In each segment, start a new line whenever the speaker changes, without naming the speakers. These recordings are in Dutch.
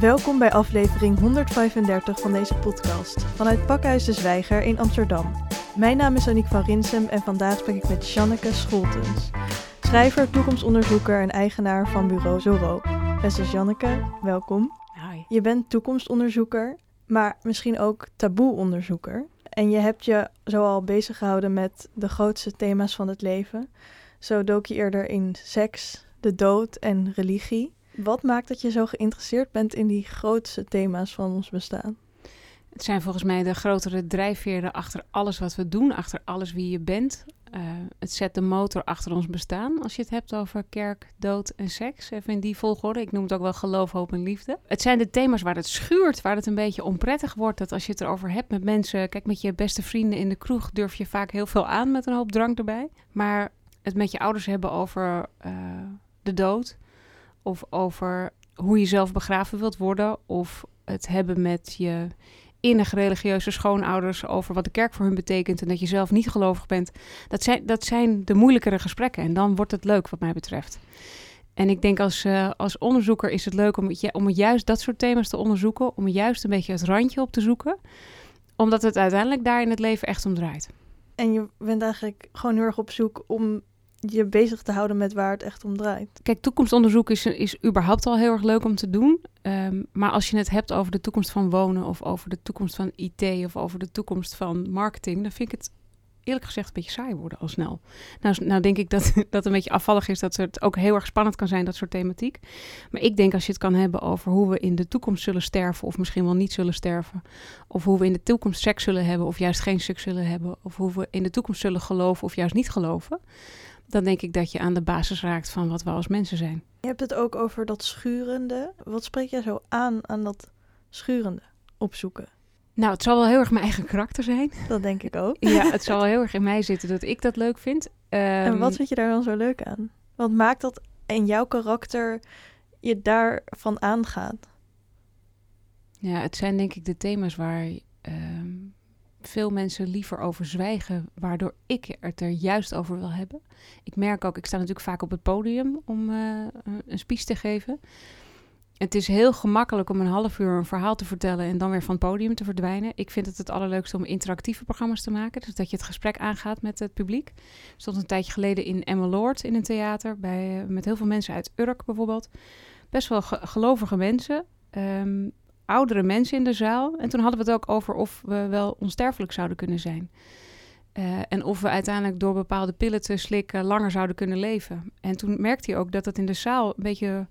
Welkom bij aflevering 135 van deze podcast vanuit Pakhuis de Zwijger in Amsterdam. Mijn naam is Aniek van Rinsem en vandaag spreek ik met Janneke Scholtens, schrijver, toekomstonderzoeker en eigenaar van bureau Zoro. Beste Janneke, welkom.
Hi.
Je bent toekomstonderzoeker, maar misschien ook taboeonderzoeker. En je hebt je zoal bezig gehouden met de grootste thema's van het leven. Zo dook je eerder in seks, de dood en religie. Wat maakt dat je zo geïnteresseerd bent in die grootste thema's van ons bestaan?
Het zijn volgens mij de grotere drijfveren achter alles wat we doen, achter alles wie je bent. Uh, het zet de motor achter ons bestaan. Als je het hebt over kerk, dood en seks. Even in die volgorde. Ik noem het ook wel geloof, hoop en liefde. Het zijn de thema's waar het schuurt, waar het een beetje onprettig wordt. Dat als je het erover hebt met mensen. Kijk, met je beste vrienden in de kroeg durf je vaak heel veel aan met een hoop drank erbij. Maar het met je ouders hebben over uh, de dood. Of over hoe je zelf begraven wilt worden. Of het hebben met je innig religieuze schoonouders over wat de kerk voor hun betekent en dat je zelf niet gelovig bent. Dat zijn, dat zijn de moeilijkere gesprekken en dan wordt het leuk wat mij betreft. En ik denk als, uh, als onderzoeker is het leuk om, om juist dat soort thema's te onderzoeken, om juist een beetje het randje op te zoeken, omdat het uiteindelijk daar in het leven echt om draait.
En je bent eigenlijk gewoon heel erg op zoek om je bezig te houden met waar het echt om draait.
Kijk, toekomstonderzoek is, is überhaupt al heel erg leuk om te doen. Um, maar als je het hebt over de toekomst van wonen of over de toekomst van IT of over de toekomst van marketing, dan vind ik het eerlijk gezegd een beetje saai worden al snel. Nou, nou denk ik dat dat een beetje afvallig is, dat het ook heel erg spannend kan zijn, dat soort thematiek. Maar ik denk als je het kan hebben over hoe we in de toekomst zullen sterven of misschien wel niet zullen sterven. Of hoe we in de toekomst seks zullen hebben of juist geen seks zullen hebben. Of hoe we in de toekomst zullen geloven of juist niet geloven dan denk ik dat je aan de basis raakt van wat we als mensen zijn.
Je hebt het ook over dat schurende. Wat spreek jij zo aan aan dat schurende opzoeken?
Nou, het zal wel heel erg mijn eigen karakter zijn.
Dat denk ik ook.
Ja, het zal wel heel erg in mij zitten dat ik dat leuk vind. Um,
en wat vind je daar dan zo leuk aan? Wat maakt dat in jouw karakter je daarvan aangaat?
Ja, het zijn denk ik de thema's waar um, veel mensen liever over zwijgen, waardoor ik het er juist over wil hebben. Ik merk ook, ik sta natuurlijk vaak op het podium om uh, een speech te geven. Het is heel gemakkelijk om een half uur een verhaal te vertellen en dan weer van het podium te verdwijnen. Ik vind het het allerleukste om interactieve programma's te maken, dus dat je het gesprek aangaat met het publiek. Ik stond een tijdje geleden in Emmeloord in een theater, bij, uh, met heel veel mensen uit Urk bijvoorbeeld. Best wel ge gelovige mensen. Um, oudere mensen in de zaal. En toen hadden we het ook over of we wel onsterfelijk zouden kunnen zijn. Uh, en of we uiteindelijk door bepaalde pillen te slikken langer zouden kunnen leven. En toen merkte hij ook dat het in de zaal een beetje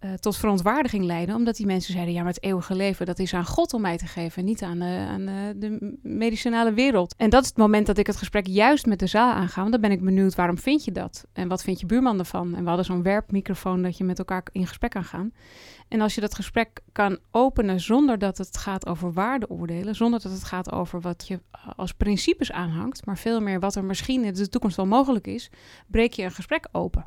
uh, tot verontwaardiging leidde. Omdat die mensen zeiden, ja, maar het eeuwige leven, dat is aan God om mij te geven. Niet aan, de, aan de, medicinale wereld. En dat is het moment dat ik het gesprek juist met de zaal aanga. Want dan ben ik benieuwd, waarom vind je dat? En wat vindt je buurman ervan? En we hadden zo'n werpmicrofoon dat je met elkaar in gesprek kan gaan. En als je dat gesprek kan openen zonder dat het gaat over waardeoordelen, zonder dat het gaat over wat je als principes aanhangt, maar veel meer wat er misschien in de toekomst wel mogelijk is, breek je een gesprek open.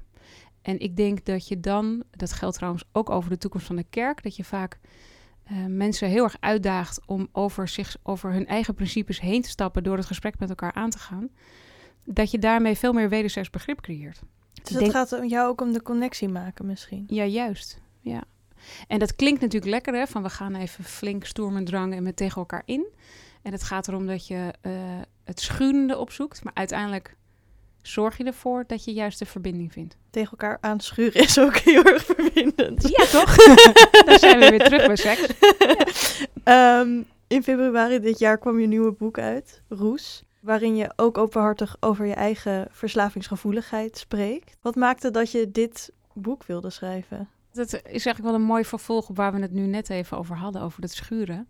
En ik denk dat je dan, dat geldt trouwens ook over de toekomst van de kerk, dat je vaak uh, mensen heel erg uitdaagt om over, zich, over hun eigen principes heen te stappen door het gesprek met elkaar aan te gaan. Dat je daarmee veel meer wederzijds begrip creëert.
Dus het gaat om jou ook om de connectie maken misschien?
Ja, juist. Ja. En dat klinkt natuurlijk lekker, hè? Van we gaan even flink stoer met drang en met tegen elkaar in. En het gaat erom dat je uh, het schurende opzoekt. Maar uiteindelijk zorg je ervoor dat je juist de verbinding vindt.
Tegen elkaar aanschuren is ook heel erg verbindend.
Ja, toch? Dan zijn we weer terug bij seks.
Ja. Um, in februari dit jaar kwam je nieuwe boek uit, Roes. Waarin je ook openhartig over je eigen verslavingsgevoeligheid spreekt. Wat maakte dat je dit boek wilde schrijven?
Dat is eigenlijk wel een mooi vervolg op waar we het nu net even over hadden, over het schuren.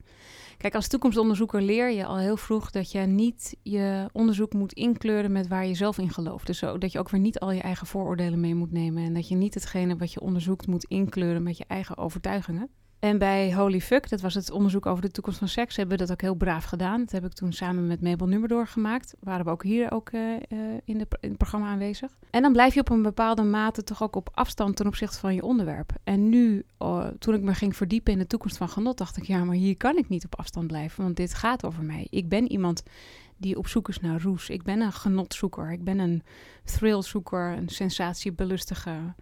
Kijk, als toekomstonderzoeker leer je al heel vroeg dat je niet je onderzoek moet inkleuren met waar je zelf in gelooft. Dus zo, dat je ook weer niet al je eigen vooroordelen mee moet nemen. En dat je niet hetgene wat je onderzoekt moet inkleuren met je eigen overtuigingen. En bij Holy Fuck, dat was het onderzoek over de toekomst van seks, hebben we dat ook heel braaf gedaan. Dat heb ik toen samen met Mabel Nummerdoor gemaakt. Waren we ook hier ook uh, uh, in, de, in het programma aanwezig. En dan blijf je op een bepaalde mate toch ook op afstand ten opzichte van je onderwerp. En nu, uh, toen ik me ging verdiepen in de toekomst van genot, dacht ik, ja, maar hier kan ik niet op afstand blijven, want dit gaat over mij. Ik ben iemand die op zoek is naar roes. Ik ben een genotzoeker. Ik ben een thrillzoeker, een sensatiebelustige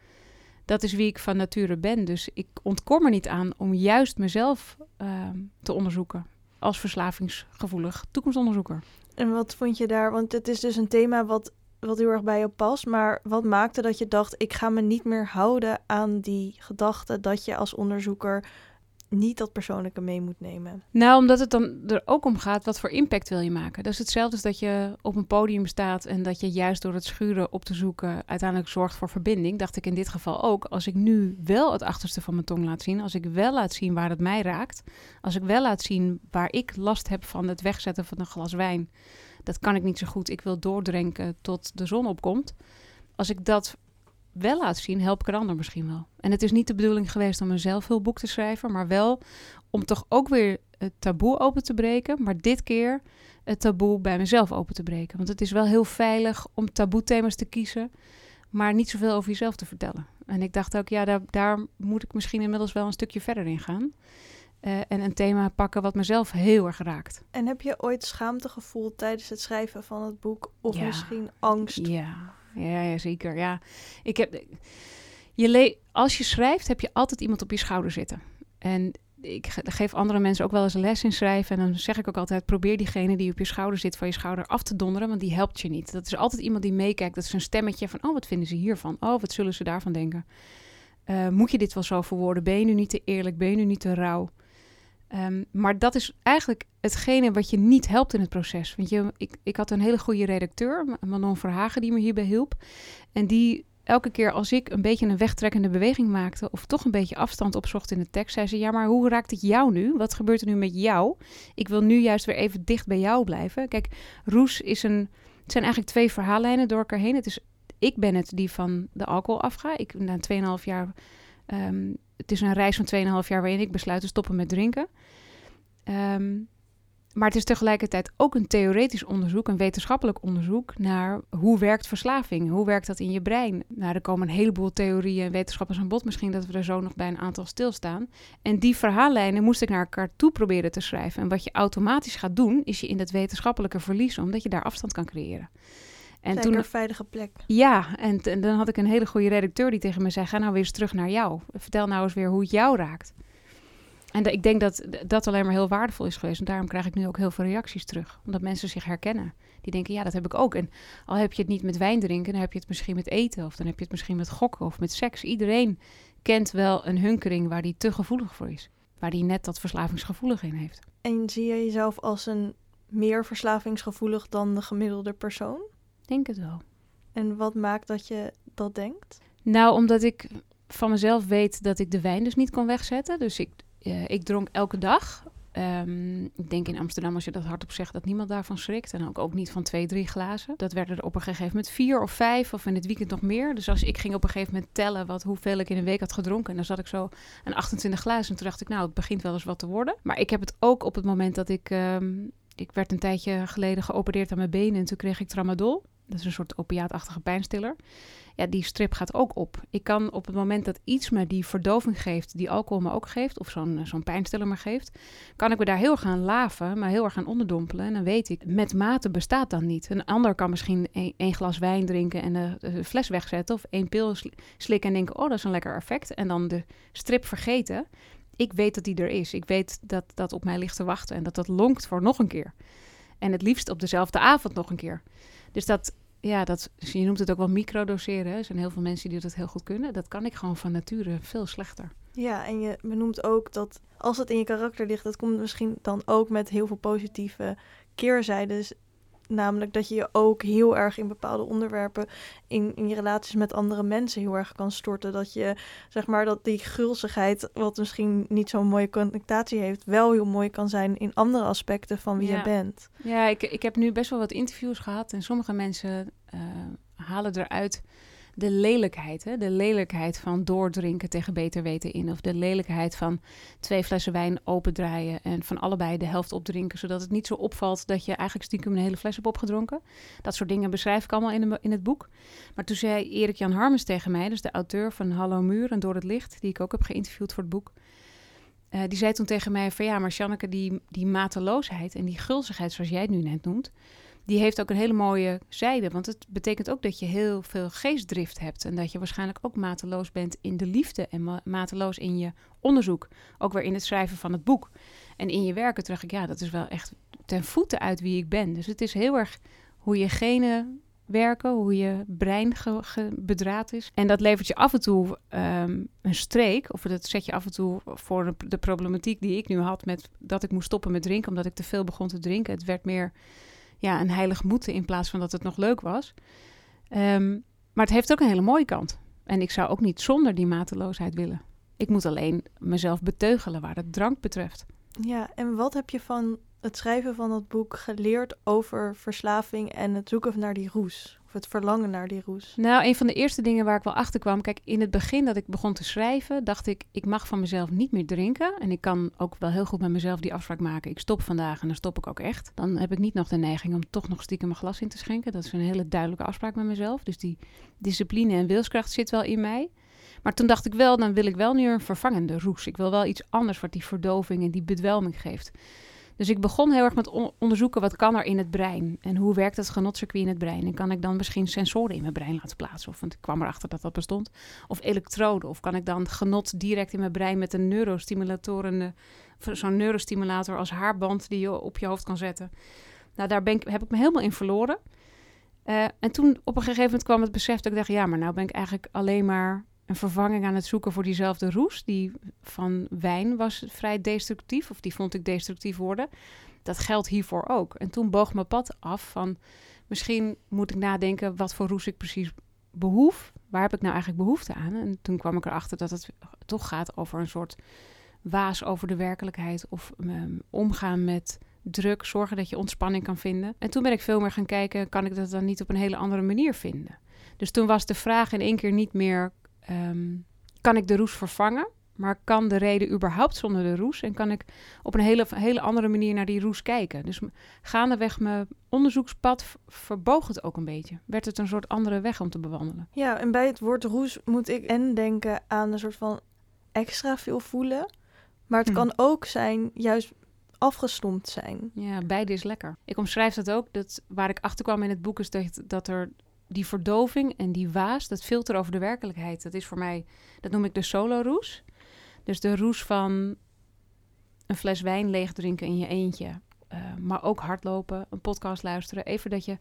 dat is wie ik van nature ben. Dus ik ontkom er niet aan om juist mezelf ehm, te onderzoeken als verslavingsgevoelig toekomstonderzoeker.
En wat vond je daar? Want het is dus een thema wat, wat heel erg bij je past. Maar wat maakte dat je dacht: ik ga me niet meer houden aan die gedachte dat je als onderzoeker niet dat persoonlijke mee moet nemen?
Nou, omdat het dan er ook om gaat, wat voor impact wil je maken? Dat is hetzelfde als dat je op een podium staat en dat je juist door het schuren op te zoeken uiteindelijk zorgt voor verbinding. Dacht ik in dit geval ook, als ik nu wel het achterste van mijn tong laat zien, als ik wel laat zien waar het mij raakt, als ik wel laat zien waar ik last heb van het wegzetten van een glas wijn, dat kan ik niet zo goed. Ik wil doordrinken tot de zon opkomt. Als ik dat wel laat zien, help ik een ander misschien wel. En het is niet de bedoeling geweest om een zelfhulpboek te schrijven, maar wel om toch ook weer het taboe open te breken, maar dit keer het taboe bij mezelf open te breken. Want het is wel heel veilig om taboe-thema's te kiezen, maar niet zoveel over jezelf te vertellen. En ik dacht ook, ja, daar, daar moet ik misschien inmiddels wel een stukje verder in gaan. Uh, en een thema pakken wat mezelf heel erg raakt.
En heb je ooit schaamte gevoeld tijdens het schrijven van het boek? Of misschien angst?
Ja, ja, zeker. Ja. Ik heb, je als je schrijft, heb je altijd iemand op je schouder zitten. En ik geef andere mensen ook wel eens een les in schrijven. En dan zeg ik ook altijd: probeer diegene die op je schouder zit van je schouder af te donderen, want die helpt je niet. Dat is altijd iemand die meekijkt. Dat is een stemmetje van: oh, wat vinden ze hiervan? Oh, wat zullen ze daarvan denken? Uh, moet je dit wel zo verwoorden? Ben je nu niet te eerlijk? Ben je nu niet te rauw? Um, maar dat is eigenlijk hetgene wat je niet helpt in het proces. Want je, ik, ik had een hele goede redacteur, Manon Verhagen, die me hierbij hielp. En die elke keer als ik een beetje een wegtrekkende beweging maakte... of toch een beetje afstand opzocht in de tekst... zei ze, ja, maar hoe raakt het jou nu? Wat gebeurt er nu met jou? Ik wil nu juist weer even dicht bij jou blijven. Kijk, Roes is een... Het zijn eigenlijk twee verhaallijnen door elkaar heen. Het is, ik ben het die van de alcohol afga. Ik, na 2,5 jaar... Um, het is een reis van 2,5 jaar waarin ik besluit te stoppen met drinken. Um, maar het is tegelijkertijd ook een theoretisch onderzoek, een wetenschappelijk onderzoek naar hoe werkt verslaving? Hoe werkt dat in je brein? Nou, er komen een heleboel theorieën en wetenschappers aan bod. Misschien dat we er zo nog bij een aantal stilstaan. En die verhaallijnen moest ik naar elkaar toe proberen te schrijven. En wat je automatisch gaat doen, is je in dat wetenschappelijke verliezen, omdat je daar afstand kan creëren.
En toen een veilige plek.
Ja, en, en dan had ik een hele goede redacteur die tegen me zei: Ga nou weer eens terug naar jou. Vertel nou eens weer hoe het jou raakt. En ik denk dat dat alleen maar heel waardevol is geweest. En daarom krijg ik nu ook heel veel reacties terug. Omdat mensen zich herkennen. Die denken, ja, dat heb ik ook. En al heb je het niet met wijn drinken, dan heb je het misschien met eten. Of dan heb je het misschien met gokken of met seks. Iedereen kent wel een hunkering waar die te gevoelig voor is. Waar die net dat verslavingsgevoelig in heeft.
En zie je jezelf als een meer verslavingsgevoelig dan de gemiddelde persoon?
Denk het wel.
En wat maakt dat je dat denkt?
Nou, omdat ik van mezelf weet dat ik de wijn dus niet kon wegzetten. Dus ik, uh, ik dronk elke dag. Um, ik denk in Amsterdam, als je dat hardop zegt, dat niemand daarvan schrikt. En ook, ook niet van twee, drie glazen. Dat werden er op een gegeven moment vier of vijf, of in het weekend nog meer. Dus als ik ging op een gegeven moment tellen wat, hoeveel ik in een week had gedronken. En dan zat ik zo aan 28 glazen. En toen dacht ik, nou, het begint wel eens wat te worden. Maar ik heb het ook op het moment dat ik... Um, ik werd een tijdje geleden geopereerd aan mijn benen en toen kreeg ik tramadol. Dat is een soort opiaatachtige pijnstiller ja, die strip gaat ook op. Ik kan op het moment dat iets me die verdoving geeft, die alcohol me ook geeft, of zo'n zo'n pijnstiller me geeft, kan ik me daar heel erg aan laven, maar heel erg gaan onderdompelen. En dan weet ik, met mate bestaat dan niet. Een ander kan misschien één glas wijn drinken en de, fles wegzetten, of één pil slikken en denken, oh, dat is een lekker effect. En dan de strip vergeten. Ik weet dat die er is. Ik weet dat dat op mij ligt te wachten en dat dat lonkt voor nog een keer. En het liefst op dezelfde avond nog een keer. Dus dat, ja, dat, je noemt het ook wel microdoseren. Er zijn heel veel mensen die dat heel goed kunnen. Dat kan ik gewoon van nature veel slechter.
Ja, en je benoemt ook dat als het in je karakter ligt, dat komt misschien dan ook met heel veel positieve keerzijdes. Namelijk dat je je ook heel erg in bepaalde onderwerpen in, in je relaties met andere mensen heel erg kan storten. Dat je, zeg maar, dat die gulzigheid, wat misschien niet zo'n mooie connotatie heeft, wel heel mooi kan zijn in andere aspecten van wie je bent.
Ja, ik, ik heb nu best wel wat interviews gehad en sommige mensen uh, halen eruit de lelijkheid. Hè? De lelijkheid van doordrinken tegen beter weten in. Of de lelijkheid van twee flessen wijn opendraaien en van allebei de helft opdrinken. Zodat het niet zo opvalt dat je eigenlijk stiekem een hele fles hebt opgedronken. Dat soort dingen beschrijf ik allemaal in, in het boek. Maar toen zei Erik Jan Harmens tegen mij, dus de auteur van Hallo Muur en Door het Licht, die ik ook heb geïnterviewd voor het boek. Uh, die zei toen tegen mij van ja, maar Janneke, die, die mateloosheid en die gulzigheid zoals jij het nu net noemt die heeft ook een hele mooie zijde. Want het betekent ook dat je heel veel geestdrift hebt. En dat je waarschijnlijk ook mateloos bent in de liefde en mateloos in je onderzoek. Ook weer in het schrijven van het boek. En in je werken terug ik, ja, dat is wel echt ten voeten uit wie ik ben. Dus het is heel erg hoe je genen werken, hoe je brein bedraad is. En dat levert je af en toe ehm, een streek, of dat zet je af en toe voor de, problematiek die ik nu had met dat ik moest stoppen met drinken, omdat ik te veel begon te drinken. Het werd meer ja, een heilig moeten in plaats van dat het nog leuk was. Ehm, maar het heeft ook een hele mooie kant. En ik zou ook niet zonder die mateloosheid willen. Ik moet alleen mezelf beteugelen waar het drank betreft.
Ja, en wat heb je van het schrijven van dat boek geleerd over verslaving en het zoeken naar die roes? Of het verlangen naar die roes?
Nou, een van de eerste dingen waar ik wel achter kwam. Kijk, in het begin dat ik begon te schrijven, dacht ik: ik mag van mezelf niet meer drinken. En ik kan ook wel heel goed met mezelf die afspraak maken. Ik stop vandaag en dan stop ik ook echt. Dan heb ik niet nog de neiging om toch nog stiekem mijn glas in te schenken. Dat is een hele duidelijke afspraak met mezelf. Dus die discipline en wilskracht zit wel in mij. Maar toen dacht ik wel, dan wil ik wel nu een vervangende roes. Ik wil wel iets anders wat die verdoving en die bedwelming geeft. Dus ik begon heel erg met onderzoeken wat kan er in het brein en hoe werkt het genotcircuit in het brein. En kan ik dan misschien sensoren in mijn brein laten plaatsen? Of want ik kwam erachter dat dat bestond. Of elektroden. Of kan ik dan genot direct in mijn brein met een neurostimulator, zo'n neurostimulator als haarband die je op je hoofd kan zetten. Nou, daar ben ik, heb ik me helemaal in verloren. Uh, en toen op een gegeven moment kwam het besef dat ik dacht, ja, maar nou ben ik eigenlijk alleen maar een vervanging aan het zoeken voor diezelfde roes. Die van wijn was vrij destructief, of die vond ik destructief worden. Dat geldt hiervoor ook. En toen boog mijn pad af van misschien moet ik nadenken wat voor roes ik precies behoef. Waar heb ik nou eigenlijk behoefte aan? En toen kwam ik erachter dat het toch gaat over een soort waas over de werkelijkheid of um, omgaan met druk, zorgen dat je ontspanning kan vinden. En toen ben ik veel meer gaan kijken, kan ik dat dan niet op een hele andere manier vinden? Dus toen was de vraag in één keer niet meer Ehm, kan ik de roes vervangen? Maar kan de reden überhaupt zonder de roes? En kan ik op een hele, hele andere manier naar die roes kijken? Dus gaandeweg mijn onderzoekspad verboog het ook een beetje. Werd het een soort andere weg om te bewandelen.
Ja, en bij het woord roes moet ik en denken aan een soort van extra veel voelen. Maar het hm. kan ook zijn juist afgestompt zijn.
Ja, beide is lekker. Ik omschrijf dat ook. Dat, waar ik achter kwam in het boek is dat, dat er die verdoving en die waas, dat filter over de werkelijkheid, dat is voor mij, dat noem ik de solo-roes. Dus de roes van een fles wijn leeg drinken in je eentje. Uh, maar ook hardlopen, een podcast luisteren. Even dat je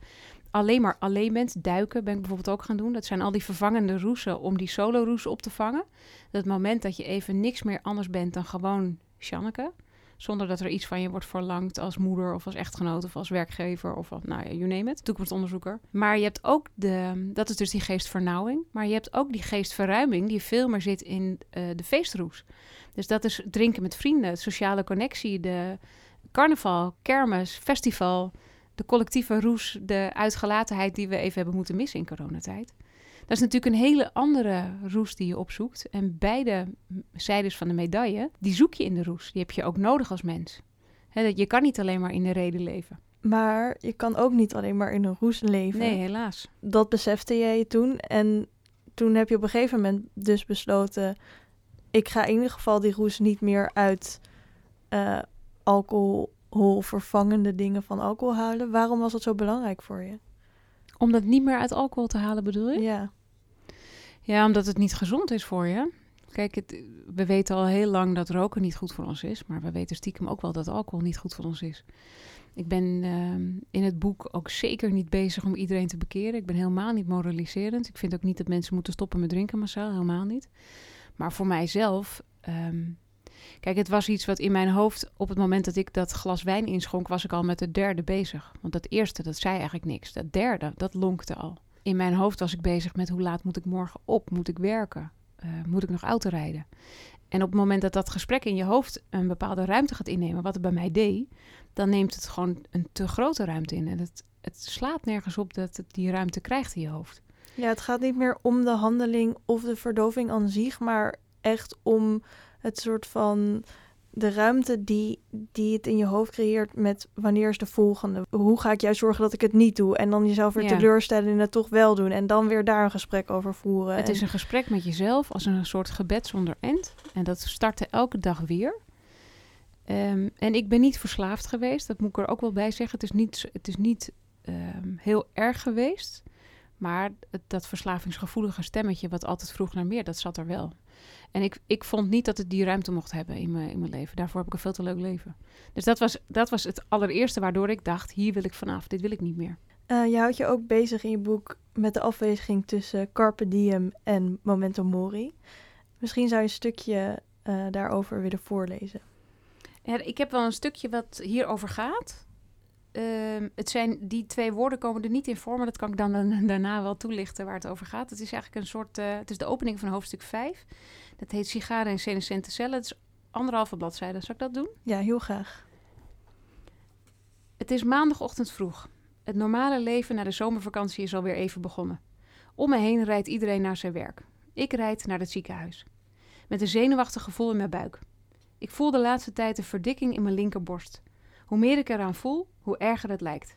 alleen maar alleen bent. Duiken ben ik bijvoorbeeld ook gaan doen. Dat zijn al die vervangende roesen om die solo-roes op te vangen. Dat moment dat je even niks meer anders bent dan gewoon Sjanneke. Zonder dat er iets van je wordt verlangd als moeder of als echtgenoot of als werkgever of wat, nou ja, you name it, toekomstonderzoeker. Maar je hebt ook de, dat is dus die geestvernauwing, maar je hebt ook die geestverruiming die veel meer zit in uh, de feestroes. Dus dat is drinken met vrienden, sociale connectie, de carnaval, kermis, festival, de collectieve roes, de uitgelatenheid die we even hebben moeten missen in coronatijd. Dat is natuurlijk een hele andere roes die je opzoekt. En beide zijdes van de medaille, die zoek je in de roes. Die heb je ook nodig als mens. je kan niet alleen maar in de reden leven.
Maar je kan ook niet alleen maar in een roes leven.
Nee, helaas.
Dat besefte jij toen. En toen heb je op een gegeven moment dus besloten... ik ga in ieder geval die roes niet meer uit uh, alcohol vervangende dingen van alcohol halen. Waarom was dat zo belangrijk voor je?
Om dat niet meer uit alcohol te halen, bedoel je?
Ja.
Ja, omdat het niet gezond is voor je. Kijk, het, we weten al heel lang dat roken niet goed voor ons is. Maar we weten stiekem ook wel dat alcohol niet goed voor ons is. Ik ben ehm, in het boek ook zeker niet bezig om iedereen te bekeren. Ik ben helemaal niet moraliserend. Ik vind ook niet dat mensen moeten stoppen met drinken massaal. Helemaal niet. Maar voor mijzelf... Ehm, kijk, het was iets wat in mijn hoofd... op het moment dat ik dat glas wijn inschonk... was ik al met het derde bezig. Want dat eerste, dat zei eigenlijk niks. Dat derde, dat lonkte al in mijn hoofd was ik bezig met hoe laat moet ik morgen op? Moet ik werken? Uh, moet ik nog auto rijden? En op het moment dat dat gesprek in je hoofd een bepaalde ruimte gaat innemen, wat het bij mij deed, dan neemt het gewoon een te grote ruimte in. En het, het slaat nergens op dat het die ruimte krijgt in je hoofd.
Ja, het gaat niet meer om de handeling of de verdoving aan zich, maar echt om het soort van de ruimte die, die het in je hoofd creëert met wanneer is de volgende? Hoe ga ik juist zorgen dat ik het niet doe? En dan jezelf weer teleurstellen en het toch wel doen. En dan weer daar een gesprek over voeren.
Het is een gesprek met jezelf als een soort gebed zonder end. En dat startte elke dag weer. Ehm, en ik ben niet verslaafd geweest, dat moet ik er ook wel bij zeggen. Het is niet, het is niet ehm, heel erg geweest. Maar het, dat verslavingsgevoelige stemmetje wat altijd vroeg naar meer, dat zat er wel. En ik, ik vond niet dat het die ruimte mocht hebben in mijn, in mijn leven. Daarvoor heb ik een veel te leuk leven. Dus dat was, dat was het allereerste waardoor ik dacht, hier wil ik vanaf. Dit wil ik niet meer.
Uh, je houdt je ook bezig in je boek met de afweging tussen carpe diem en memento mori. Misschien zou je een stukje uh, daarover willen voorlezen.
Ja, ik heb wel een stukje wat hierover gaat. Uh, het zijn, die twee woorden komen er niet in voor, maar dat kan ik dan, dan daarna wel toelichten waar het over gaat. Het is eigenlijk een soort, uh, het is de opening van hoofdstuk 5. Dat heet Sigaren en Senescente cellen. Het is anderhalve bladzijde. Zal ik dat doen?
Ja, heel graag.
Het is maandagochtend vroeg. Het normale leven na de zomervakantie is alweer even begonnen. Om me heen rijdt iedereen naar zijn werk. Ik rijd naar het ziekenhuis. Met een zenuwachtig gevoel in mijn buik. Ik voel de laatste tijd een verdikking in mijn linkerborst. Hoe meer ik eraan voel, hoe erger het lijkt.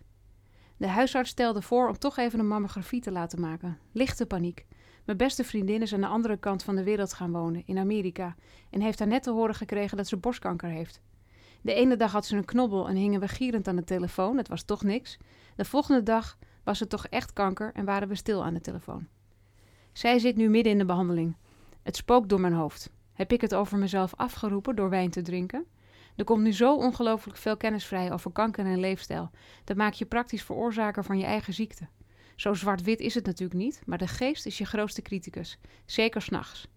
De huisarts stelde voor om toch even een mammografie te laten maken. Lichte paniek. Mijn beste vriendin is aan de andere kant van de wereld gaan wonen, in Amerika, en heeft daar net te horen gekregen dat ze borstkanker heeft. De ene dag had ze een knobbel en hingen we gierend aan de telefoon, het was toch niks. De volgende dag was het toch echt kanker en waren we stil aan de telefoon. Zij zit nu midden in de behandeling. Het spookt door mijn hoofd. Heb ik het over mezelf afgeroepen door wijn te drinken? Er komt nu zo ongelooflijk veel kennis vrij over kanker en leefstijl. Dat maakt je praktisch veroorzaker van je eigen ziekte. Zo zwart-wit is het natuurlijk niet, maar de geest is je grootste criticus, zeker s'nachts.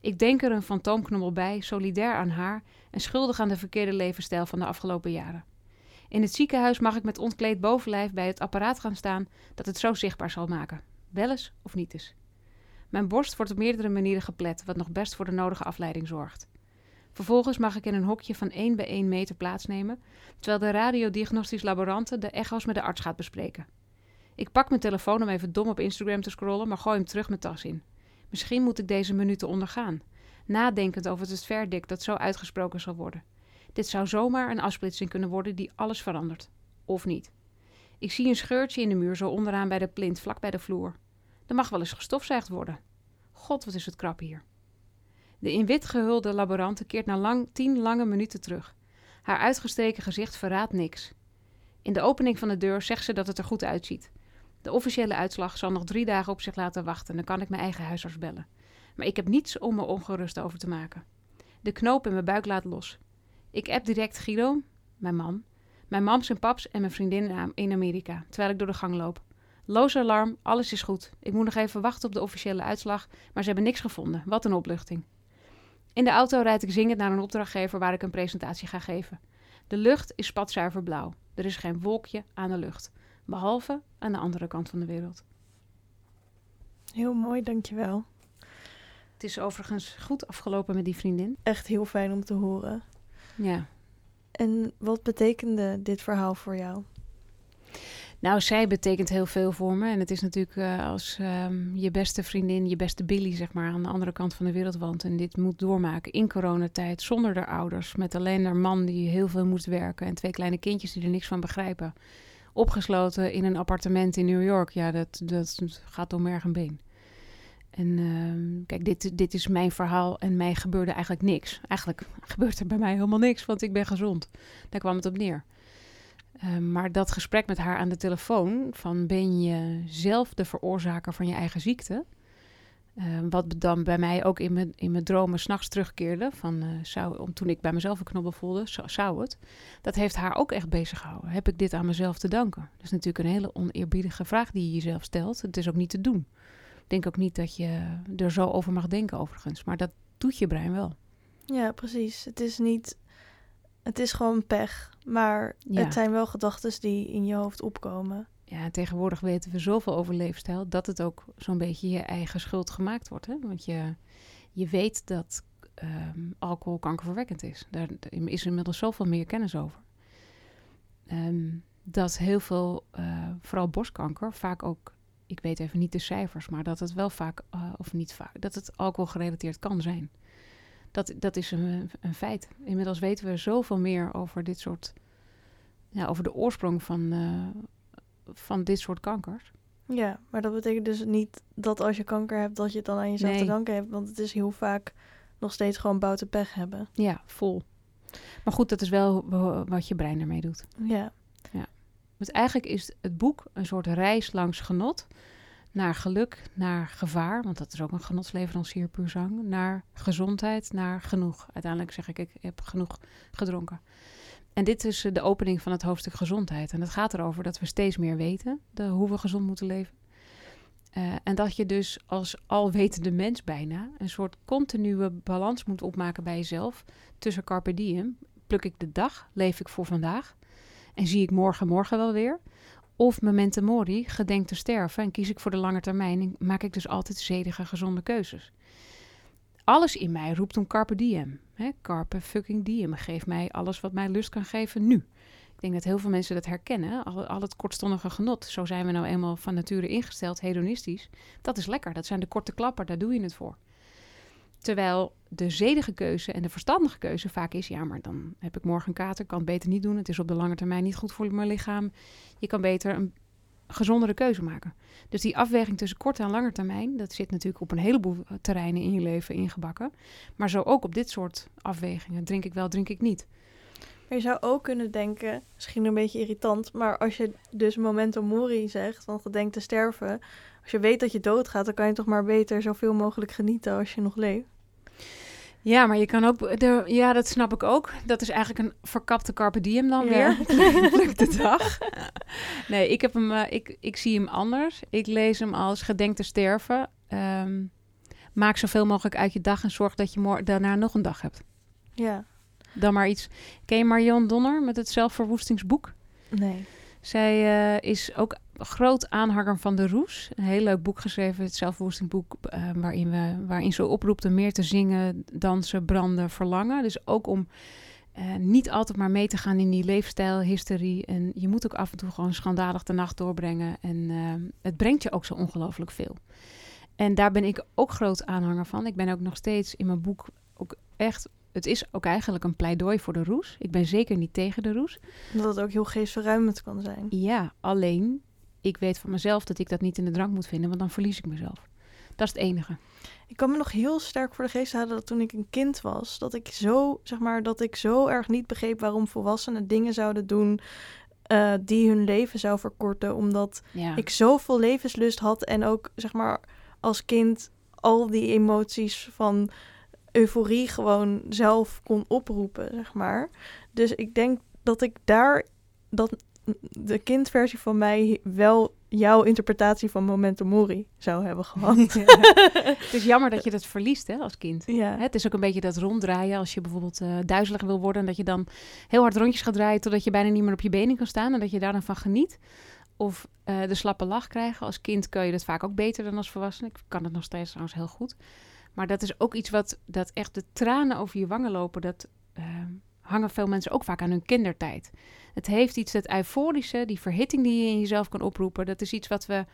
Ik denk er een fantoomknobbel bij, solidair aan haar en schuldig aan de verkeerde levensstijl van de afgelopen jaren. In het ziekenhuis mag ik met ontkleed bovenlijf bij het apparaat gaan staan dat het zo zichtbaar zal maken. Wel eens of niet eens. Mijn borst wordt op meerdere manieren geplet, wat nog best voor de nodige afleiding zorgt. Vervolgens mag ik in een hokje van 1 bij 1 meter plaatsnemen, terwijl de radiodiagnostisch laborante de echo's met de arts gaat bespreken. Ik pak mijn telefoon om even dom op Instagram te scrollen, maar gooi hem terug mijn tas in. Misschien moet ik deze minuten ondergaan, nadenkend over het verdict dat zo uitgesproken zal worden. Dit zou zomaar een afsplitsing kunnen worden die alles verandert. Of niet. Ik zie een scheurtje in de muur zo onderaan bij de plint, vlak bij de vloer. Er mag wel eens gestofzuigd worden. God, wat is het krap hier. De in wit gehulde laborante keert na lang, tien lange minuten terug. Haar uitgestreken gezicht verraadt niks. In de opening van de deur zegt ze dat het er goed uitziet. De officiële uitslag zal nog drie dagen op zich laten wachten. Dan kan ik mijn eigen huisarts bellen. Maar ik heb niets om me ongerust over te maken. De knoop in mijn buik laat los. Ik app direct Guido, mijn man, mijn mams en paps en mijn vriendin in Amerika, terwijl ik door de gang loop. Loos alarm, alles is goed. Ik moet nog even wachten op de officiële uitslag, maar ze hebben niks gevonden. Wat een opluchting. In de auto rijd ik zingend naar een opdrachtgever waar ik een presentatie ga geven. De lucht is spatzuiver blauw. Er is geen wolkje aan de lucht, behalve aan de andere kant van de wereld.
Heel mooi, dankjewel.
Het is overigens goed afgelopen met die vriendin.
Echt heel fijn om te horen.
Ja.
En wat betekende dit verhaal voor jou?
Nou, zij betekent heel veel voor me. En het is natuurlijk uh, als um, je beste vriendin, je beste Billy, zeg maar, aan de andere kant van de wereld woont. En dit moet doormaken in coronatijd, zonder haar ouders. Met alleen haar man die heel veel moest werken. En twee kleine kindjes die er niks van begrijpen. Opgesloten in een appartement in New York. Ja, dat, dat gaat door merg en been. En uh, kijk, dit, dit is mijn verhaal en mij gebeurde eigenlijk niks. Eigenlijk gebeurt er bij mij helemaal niks, want ik ben gezond. Daar kwam het op neer. Uh, maar dat gesprek met haar aan de telefoon, van ben je zelf de veroorzaker van je eigen ziekte? Uh, wat dan bij mij ook in mijn, in mijn dromen s'nachts terugkeerde, van, uh, zou, om, toen ik bij mezelf een knobbel voelde, zou, zou het. Dat heeft haar ook echt bezig gehouden. Heb ik dit aan mezelf te danken? Dat is natuurlijk een hele oneerbiedige vraag die je jezelf stelt. Het is ook niet te doen denk ook niet dat je er zo over mag denken, overigens. Maar dat doet je brein wel.
Ja, precies. Het is niet. Het is gewoon pech. Maar ja. het zijn wel gedachten die in je hoofd opkomen.
Ja, tegenwoordig weten we zoveel over leefstijl dat het ook zo'n beetje je eigen schuld gemaakt wordt. Hè? Want je, je weet dat um, alcohol kankerverwekkend is. Daar is inmiddels zoveel meer kennis over. Um, dat heel veel, uh, vooral borstkanker, vaak ook ik weet even niet de cijfers, maar dat het wel vaak, uh, of niet vaak, dat het alcohol gerelateerd kan zijn. Dat, dat is een, een feit. Inmiddels weten we zoveel meer over dit soort, ja, over de oorsprong van, uh, van dit soort kankers.
Ja, maar dat betekent dus niet dat als je kanker hebt, dat je het dan aan jezelf nee. te danken hebt. Want het is heel vaak nog steeds gewoon bouten pech hebben.
Ja, vol. Maar goed, dat is wel wat je brein ermee doet.
Ja.
ja. Want eigenlijk is het boek een soort reis langs genot. Naar geluk, naar gevaar, want dat is ook een genotsleverancier puur zang. Naar gezondheid, naar genoeg. Uiteindelijk zeg ik, ik heb genoeg gedronken. En dit is eh, de opening van het hoofdstuk gezondheid. En het gaat erover dat we steeds meer weten de, hoe we gezond moeten leven. Uh, en dat je dus als alwetende mens bijna een soort continue balans moet opmaken bij jezelf. Tussen carpe diem, pluk ik de dag, leef ik voor vandaag. En zie ik morgen, morgen wel weer. Of memento mori, gedenk te sterven en kies ik voor de lange termijn maak ik dus altijd zedige, gezonde keuzes. Alles in mij roept om carpe diem. Hè? Carpe fucking diem. Geef mij alles wat mij lust kan geven nu. Ik denk dat heel veel mensen dat herkennen. Al, al, het kortstondige genot. Zo zijn we nou eenmaal van nature ingesteld, hedonistisch. Dat is lekker. Dat zijn de korte klappen. Daar doe je het voor. Terwijl de zedige keuze en de verstandige keuze vaak is: ja, maar dan heb ik morgen een kater, kan het beter niet doen. Het is op de lange termijn niet goed voor mijn lichaam. Je kan beter een gezondere keuze maken. Dus die afweging tussen korte en lange termijn, dat zit natuurlijk op een heleboel terreinen in je leven ingebakken. Maar zo ook op dit soort afwegingen. Drink ik wel, drink ik niet.
Maar je zou ook kunnen denken, misschien een beetje irritant, maar als je dus momento mori zegt, van gedenk te sterven, als je weet dat je doodgaat, dan kan je toch maar beter zoveel mogelijk genieten als je nog leeft.
Ja, maar je kan ook... De, ja, dat snap ik ook. Dat is eigenlijk een verkapte carpe diem dan weer. de dag. Nee, ik, heb hem, uh, ik, ik zie hem anders. Ik lees hem als gedenk te sterven. Um, maak zoveel mogelijk uit je dag en zorg dat je daarna nog een dag hebt.
Ja.
Dan maar iets... Ken je Marion Donner met het zelfverwoestingsboek?
Nee.
Zij uh, is ook groot aanhanger van de Roes. Een heel leuk boek geschreven, het zelfverwoestingboek, uh, waarin, we, waarin ze oproept om meer te zingen, dansen, branden, verlangen. Dus ook om uh, niet altijd maar mee te gaan in die leefstijlhysterie. En je moet ook af en toe gewoon schandalig de nacht doorbrengen. En het brengt je ook zo ongelooflijk veel. En daar ben ik ook groot aanhanger van. Ik ben ook nog steeds in mijn boek ook echt het is ook eigenlijk een pleidooi voor de roes. Ik ben zeker niet tegen de roes.
Dat het ook heel geestverruimend kan zijn.
Ja, alleen ik weet van mezelf dat ik dat niet in de drank moet vinden, want dan verlies ik mezelf. Dat is het enige.
Ik kan me nog heel sterk voor de geest halen dat toen ik een kind was, dat ik zo, zeg maar, dat ik zo erg niet begreep waarom volwassenen dingen zouden doen uh, die hun leven zou verkorten, omdat
ja.
ik zoveel levenslust had en ook, zeg maar, als kind al die emoties van euforie gewoon zelf kon oproepen, zeg maar. Dus ik denk dat ik daar dat de kindversie van mij wel jouw interpretatie van Momentum Mori zou hebben gehad.
het is jammer dat je dat verliest hè, als kind.
Ja.
Het is ook een beetje dat ronddraaien als je bijvoorbeeld uh, duizelig wil worden... en dat je dan heel hard rondjes gaat draaien totdat je bijna niet meer op je benen kan staan... en dat je daar dan van geniet. Of uh, de slappe lach krijgen. Als kind kun je dat vaak ook beter dan als volwassene. Ik kan het nog steeds trouwens heel goed. Maar dat is ook iets wat dat echt de tranen over je wangen lopen... dat uh, hangen veel mensen ook vaak aan hun kindertijd... Het heeft iets, dat euforische, die verhitting die je in jezelf kan oproepen. Dat is iets wat we,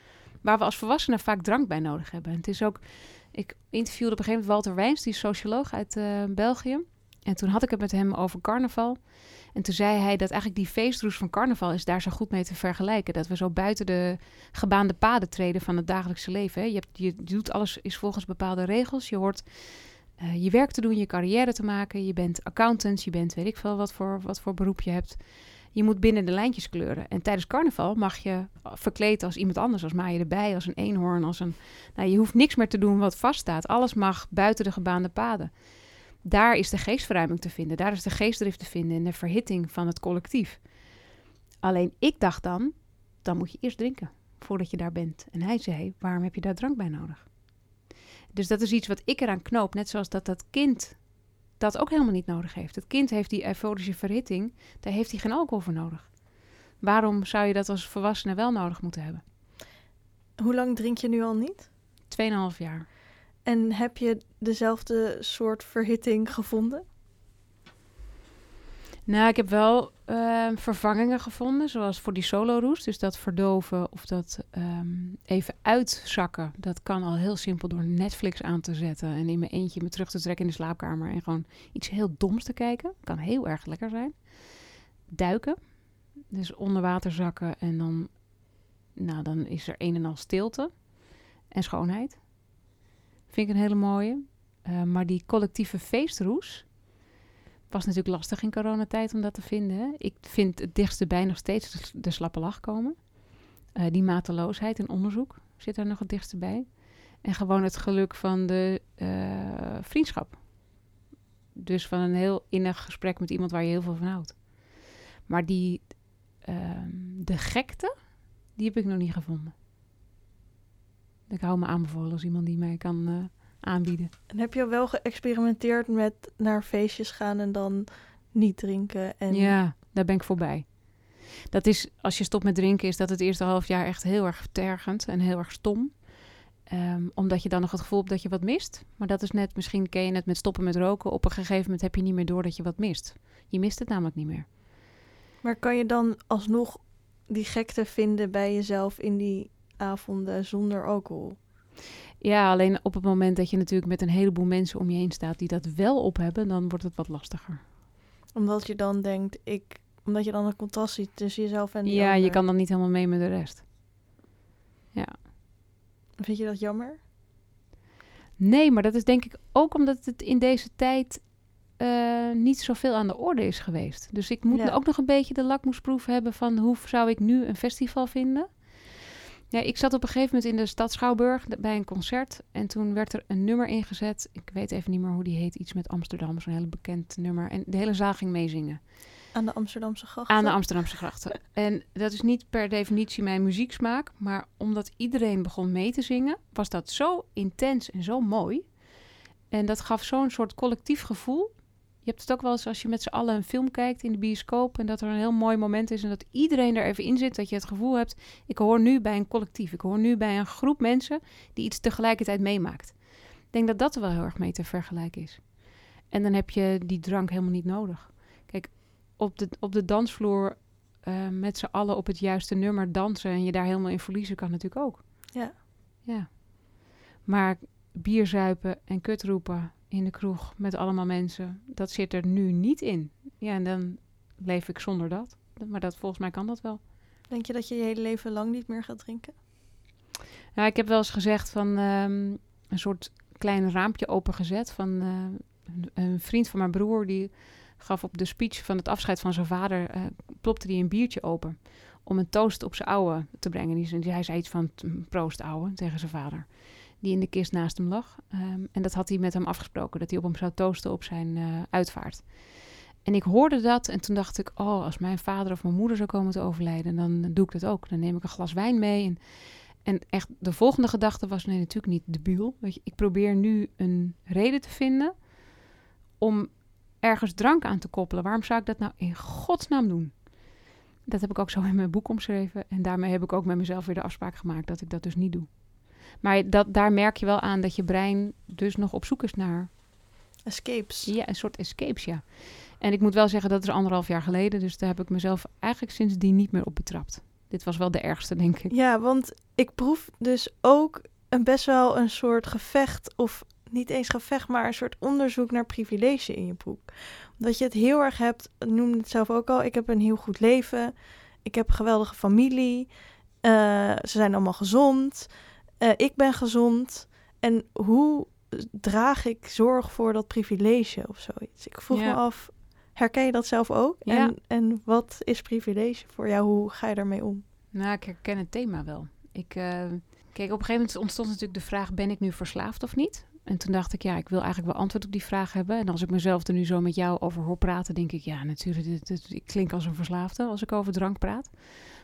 waar we als volwassenen vaak drank bij nodig hebben. het is ook, ik interviewde op een gegeven moment Walter Wijns, die is socioloog uit uh, België. En toen had ik het met hem over carnaval. En toen zei hij dat eigenlijk die feestroes van carnaval is daar zo goed mee te vergelijken. Dat we zo buiten de gebaande paden treden van het dagelijkse leven. Je, je doet alles is volgens bepaalde regels. Je hoort uh, je werk te doen, je carrière te maken. Je bent accountant, je bent weet ik veel wat voor, wat voor beroep je hebt. Je moet binnen de lijntjes kleuren. En tijdens carnaval mag je verkleed als iemand anders, als maaien erbij, als een eenhoorn, als een... Nou, je hoeft niks meer te doen wat vaststaat. Alles mag buiten de gebaande paden. Daar is de geestverruiming te vinden. Daar is de geestdrift te vinden en de verhitting van het collectief. Alleen ik dacht dan, dan moet je eerst drinken voordat je daar bent. En hij zei, waarom heb je daar drank bij nodig? Dus dat is iets wat ik eraan knoop. Net zoals dat dat kind dat ook helemaal niet nodig heeft. Het kind heeft die euforische verhitting, daar heeft hij geen alcohol voor nodig. Waarom zou je dat als volwassene wel nodig moeten hebben?
Hoe lang drink je nu al niet?
Tweeënhalf jaar.
En heb je dezelfde soort verhitting gevonden?
Nou, ik heb wel uh, vervangingen gevonden, zoals voor die solo-roes. Dus dat verdoven of dat um, even uitzakken, dat kan al heel simpel door Netflix aan te zetten en in mijn eentje me terug te trekken in de slaapkamer en gewoon iets heel doms te kijken. Kan heel erg lekker zijn. Duiken, dus onder water zakken en dan, nou, dan is er een en al stilte en schoonheid. Vind ik een hele mooie. Uh, maar die collectieve feestroes, Was natuurlijk lastig in coronatijd om dat te vinden. Ik vind het dichtste bij nog steeds de, slappe lach komen. Eh, die mateloosheid in onderzoek zit er nog het dichtste bij. En gewoon het geluk van de eh, vriendschap. Dus van een heel innig gesprek met iemand waar je heel veel van houdt. Maar die, ehm, de gekte, die heb ik nog niet gevonden. Ik hou me aanbevolen als iemand die mij kan eh, aanbieden.
En heb je wel geëxperimenteerd met naar feestjes gaan en dan niet drinken? En...
Ja, daar ben ik voorbij. Dat is, als je stopt met drinken, is dat het eerste half jaar echt heel erg tergend en heel erg stom. Ehm, omdat je dan nog het gevoel hebt dat je wat mist. Maar dat is net, misschien ken je het met stoppen met roken. Op een gegeven moment heb je niet meer door dat je wat mist. Je mist het namelijk niet meer.
Maar kan je dan alsnog die gekte vinden bij jezelf in die avonden zonder alcohol?
Ja, alleen op het moment dat je natuurlijk met een heleboel mensen om je heen staat die dat wel op hebben, dan wordt het wat lastiger.
Omdat je dan denkt, ik, omdat je dan een contrast ziet tussen jezelf en
Ja,
ander.
je kan dan niet helemaal mee met de rest. Ja.
Vind je dat jammer?
Nee, maar dat is denk ik ook omdat het in deze tijd eh, niet zoveel aan de orde is geweest. Dus ik moet
Ja.
ook nog een beetje de lakmoesproef hebben van hoe zou ik nu een festival vinden. Ja, ik zat op een gegeven moment in de stad Schouwburg bij een concert. En toen werd er een nummer ingezet. Ik weet even niet meer hoe die heet. Iets met Amsterdam, zo'n hele bekend nummer. En de hele zaal ging meezingen.
Aan de Amsterdamse grachten?
Aan de Amsterdamse grachten. En dat is niet per definitie mijn muzieksmaak. Maar omdat iedereen begon mee te zingen, was dat zo intens en zo mooi. En dat gaf zo'n soort collectief gevoel. Je hebt het ook wel eens als je met z'n allen een film kijkt in de bioscoop. En dat er een heel mooi moment is. En dat iedereen er even in zit. Dat je het gevoel hebt. Ik hoor nu bij een collectief. Ik hoor nu bij een groep mensen die iets tegelijkertijd meemaakt. Ik denk dat dat er wel heel erg mee te vergelijken is. En dan heb je die drank helemaal niet nodig. Kijk, op de, op de dansvloer eh, met z'n allen op het juiste nummer dansen en je daar helemaal in verliezen kan natuurlijk ook.
Ja.
Ja. Maar bier zuipen en kut roepen in de kroeg met allemaal mensen, dat zit er nu niet in. Ja, en dan leef ik zonder dat. Maar dat, volgens mij kan dat wel.
Denk je dat je je hele leven lang niet meer gaat drinken?
Nou, ik heb wel eens gezegd van ehm, een soort klein raampje opengezet van eh, een, vriend van mijn broer die gaf op de speech van het afscheid van zijn vader eh plopte hij een biertje open om een toast op zijn ouwe te brengen. Die, hij zei iets van "Mm, proost ouwe tegen zijn vader, die in de kist naast hem lag. Ehm, en dat had hij met hem afgesproken, dat hij op hem zou toosten op zijn eh, uitvaart. En ik hoorde dat en toen dacht ik, oh, als mijn vader of mijn moeder zou komen te overlijden, dan doe ik dat ook. Dan neem ik een glas wijn mee en echt de volgende gedachte was, nee, natuurlijk niet debiel. Weet je, ik probeer nu een reden te vinden om ergens drank aan te koppelen. Waarom zou ik dat nou in godsnaam doen? Dat heb ik ook zo in mijn boek omschreven. En daarmee heb ik ook met mezelf weer de afspraak gemaakt dat ik dat dus niet doe. Maar dat, daar merk je wel aan dat je brein dus nog op zoek is naar
Escapes.
ja, een soort escapes, ja. En ik moet wel zeggen, dat is anderhalf jaar geleden. Dus daar heb ik mezelf eigenlijk sindsdien niet meer op betrapt. Dit was wel de ergste, denk ik.
Ja, want ik proef dus ook een best wel een soort gevecht, of niet eens gevecht, maar een soort onderzoek naar privilege in je boek. Omdat je het heel erg hebt, noemde het zelf ook al, ik heb een heel goed leven, ik heb een geweldige familie, eh, ze zijn allemaal gezond, eh, ik ben gezond. En hoe draag ik zorg voor dat privilege of zoiets? Ik vroeg
Ja.
me af, herken je dat zelf ook?
Ja.
En, en wat is privilege voor jou? Hoe ga je daarmee om?
Nou, ik herken het thema wel. Ik, eh, kijk, op een gegeven moment ontstond natuurlijk de vraag: ben ik nu verslaafd of niet? En toen dacht ik, ja, ik wil eigenlijk wel antwoord op die vraag hebben. En als ik mezelf er nu zo met jou over hoor praten, denk ik, ja, natuurlijk, dit, dit- ik klink als een verslaafde als ik over drank praat.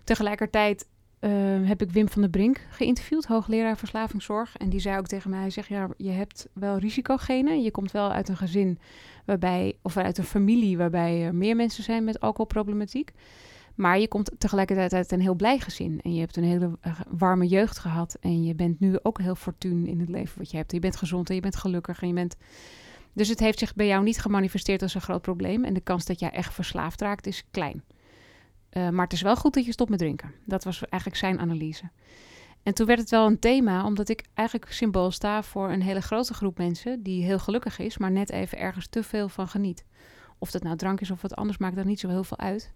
Tegelijkertijd eh, heb ik Wim van der Brink geïnterviewd, hoogleraar verslavingszorg. En die zei ook tegen mij, hij zegt, ja, je hebt wel risicogenen. Je komt wel uit een gezin waarbij, of uit een familie waarbij er meer mensen zijn met alcoholproblematiek. Maar je komt tegelijkertijd uit een heel blij gezin. En je hebt een hele eh, warme jeugd gehad. En je bent nu ook heel fortuin in het leven wat je hebt. Je bent gezond en je bent gelukkig. En je bent... Dus het heeft zich bij jou niet gemanifesteerd als een groot probleem. En de kans dat jij echt verslaafd raakt is klein. Eh, maar het is wel goed dat je stopt met drinken. Dat was eigenlijk zijn analyse. En toen werd het wel een thema, omdat ik eigenlijk symbool sta voor een hele grote groep mensen die heel gelukkig is, maar net even ergens te veel van geniet. Of dat nou drank is of wat anders, maakt dat niet zo heel veel uit.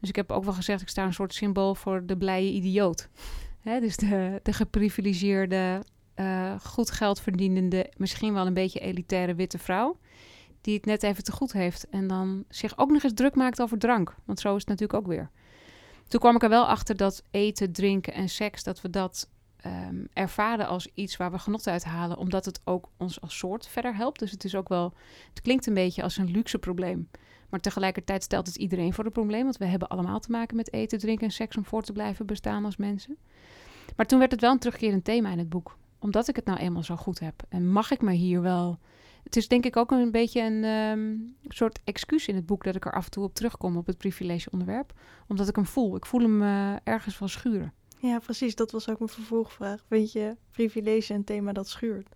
Dus ik heb ook wel gezegd, ik sta een soort symbool voor de blije idioot. Dus de, de geprivilegeerde, eh, goed geld verdienende, misschien wel een beetje elitaire witte vrouw. Die het net even te goed heeft. En dan zich ook nog eens druk maakt over drank. Want zo is het natuurlijk ook weer. Toen kwam ik er wel achter dat eten, drinken en seks, dat we dat um, ervaren als iets waar we genot uit halen. Omdat het ook ons als soort verder helpt. Dus het is ook wel, het klinkt een beetje als een luxe probleem. Maar tegelijkertijd stelt het iedereen voor het probleem. Want we hebben allemaal te maken met eten, drinken en seks om voor te blijven bestaan als mensen. Maar toen werd het wel een terugkerend thema in het boek. Omdat ik het nou eenmaal zo goed heb. En mag ik me hier wel het is denk ik ook een beetje een um, soort excuus in het boek dat ik er af en toe op terugkom op het privilege-onderwerp. Omdat ik hem voel. Ik voel hem uh, ergens wel schuren.
Ja, precies. Dat was ook mijn vervolgvraag. Vind je privilege een thema dat schuurt?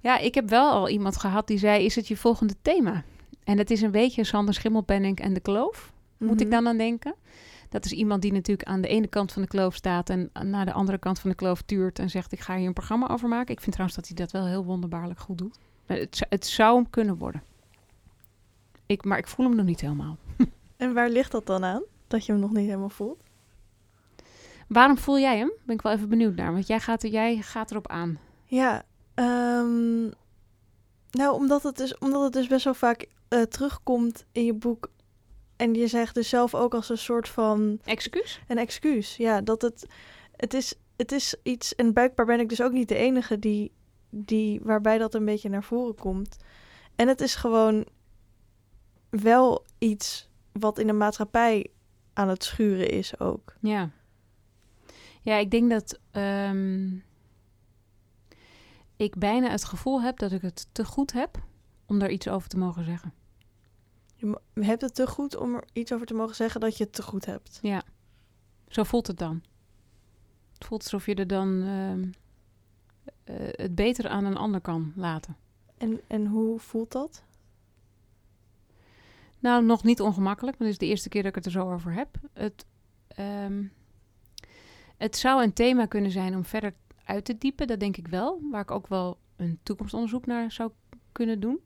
Ja, ik heb wel al iemand gehad die zei: Is het je volgende thema? En het is een beetje Sander Schimmelpenning en de kloof. Moet ik mhm. dan aan denken? Dat is iemand die natuurlijk aan de ene kant van de kloof staat en naar de andere kant van de kloof tuurt en zegt: Ik ga hier een programma over maken. Ik vind trouwens dat hij dat wel heel wonderbaarlijk goed doet. Het, het zou hem kunnen worden. Ik, maar ik voel hem nog niet helemaal.
En waar ligt dat dan aan? Dat je hem nog niet helemaal voelt?
Waarom voel jij hem? Ben ik wel even benieuwd naar. Want jij gaat, jij gaat erop aan.
Ja, um, nou, omdat het, dus, omdat het dus best wel vaak uh, terugkomt in je boek. En je zegt dus zelf ook als een soort van...
Excuus?
Een excuus, ja. Dat het, het, is, het is iets... En buikbaar ben ik dus ook niet de enige die die, waarbij dat een beetje naar voren komt. En het is gewoon wel iets wat in de maatschappij aan het schuren is ook.
Ja. Ja, ik denk dat ehm, ik bijna het gevoel heb dat ik het te goed heb om daar iets over te mogen zeggen.
Je hebt het te goed om er iets over te mogen zeggen dat je het te goed hebt.
Ja, zo voelt het dan. Het voelt alsof je er dan ehm, uh, het beter aan een ander kan laten.
En, en hoe voelt dat?
Nou, nog niet ongemakkelijk, want het is de eerste keer dat ik het er zo over heb. Het, um, het zou een thema kunnen zijn om verder uit te diepen, dat denk ik wel. Waar ik ook wel een toekomstonderzoek naar zou kunnen doen.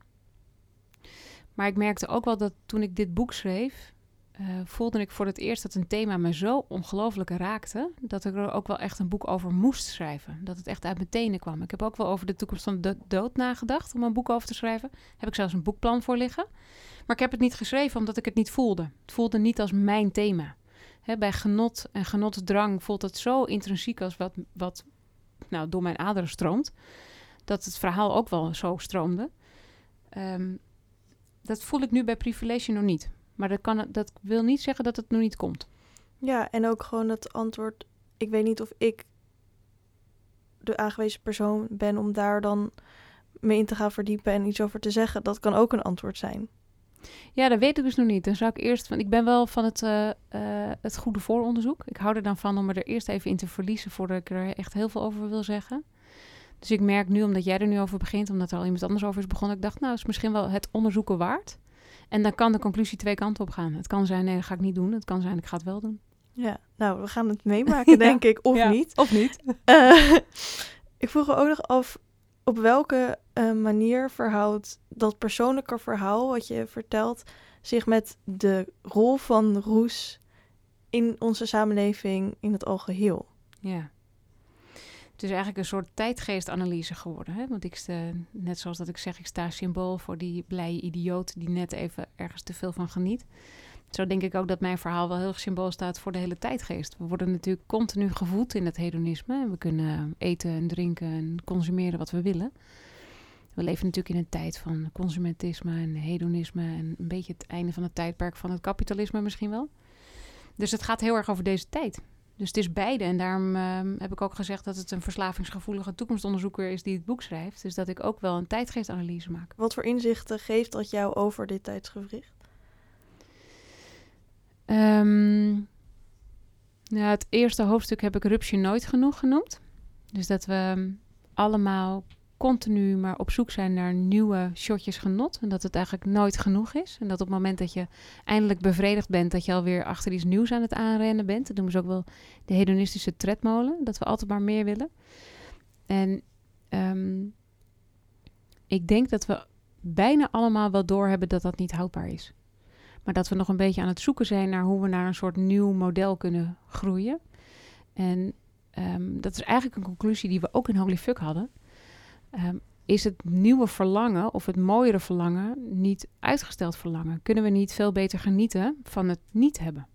Maar ik merkte ook wel dat toen ik dit boek schreef, uh, voelde ik voor het eerst dat een thema me zo ongelooflijk raakte. dat ik er ook wel echt een boek over moest schrijven. Dat het echt uit mijn tenen kwam. Ik heb ook wel over de toekomst van de dood nagedacht om een boek over te schrijven. Heb ik zelfs een boekplan voor liggen. Maar ik heb het niet geschreven omdat ik het niet voelde. Het voelde niet als mijn thema. bij genot en genotsdrang voelt het zo intrinsiek als wat, wat nou, door mijn aderen stroomt. Dat het verhaal ook wel zo stroomde. Um, dat voel ik nu bij Privilege nog niet. Maar dat, kan, dat wil niet zeggen dat het nog niet komt.
Ja, en ook gewoon het antwoord. Ik weet niet of ik de aangewezen persoon ben om daar dan mee in te gaan verdiepen en iets over te zeggen. Dat kan ook een antwoord zijn.
Ja, dat weet ik dus nog niet. Dan zou ik eerst, want ik ben wel van het, uh, het goede vooronderzoek. Ik hou er dan van om er eerst even in te verliezen voordat ik er echt heel veel over wil zeggen. Dus ik merk nu, omdat jij er nu over begint, omdat er al iemand anders over is begonnen, ik dacht, nou, is misschien wel het onderzoeken waard. En dan kan de conclusie twee kanten op gaan. Het kan zijn, nee, dat ga ik niet doen. Het kan zijn, ik ga het wel doen.
Ja, nou, we gaan het meemaken, denk ik. Of niet.
Of niet.
Uh, ik vroeg me ook nog af, op welke uh, manier verhoudt dat persoonlijke verhaal wat je vertelt zich met de rol van roes in onze samenleving in het algeheel?
Ja. Het is eigenlijk een soort tijdgeestanalyse geworden. Hè? Want ik net zoals dat ik zeg, ik sta symbool voor die blije idioot die net even ergens te veel van geniet. Zo denk ik ook dat mijn verhaal wel heel erg symbool staat voor de hele tijdgeest. We worden natuurlijk continu gevoed in het hedonisme. We kunnen eten en drinken en consumeren wat we willen. We leven natuurlijk in een tijd van consumentisme en hedonisme en een beetje het einde van het tijdperk van het kapitalisme misschien wel. Dus het gaat heel erg over deze tijd. Dus het is beide. En daarom ehm, heb ik ook gezegd dat het een verslavingsgevoelige toekomstonderzoeker is die het boek schrijft. Dus dat ik ook wel een tijdgeestanalyse maak.
Wat voor inzichten geeft dat jou over dit tijdsgevricht?
Um, nou, het eerste hoofdstuk heb ik Rupsje nooit genoeg genoemd. Dus dat we ehm, allemaal continu maar op zoek zijn naar nieuwe shotjes genot. En dat het eigenlijk nooit genoeg is. En dat op het moment dat je eindelijk bevredigd bent, dat je alweer achter iets nieuws aan het aanrennen bent. Dat noemen ze ook wel de hedonistische tredmolen. Dat we altijd maar meer willen. En um, ik denk dat we bijna allemaal wel doorhebben dat dat niet houdbaar is. Maar dat we nog een beetje aan het zoeken zijn naar hoe we naar een soort nieuw model kunnen groeien. En um, dat is eigenlijk een conclusie die we ook in Holy Fuck hadden. Um, is het nieuwe verlangen of het mooiere verlangen niet uitgesteld verlangen? Kunnen we niet veel beter genieten van het niet hebben?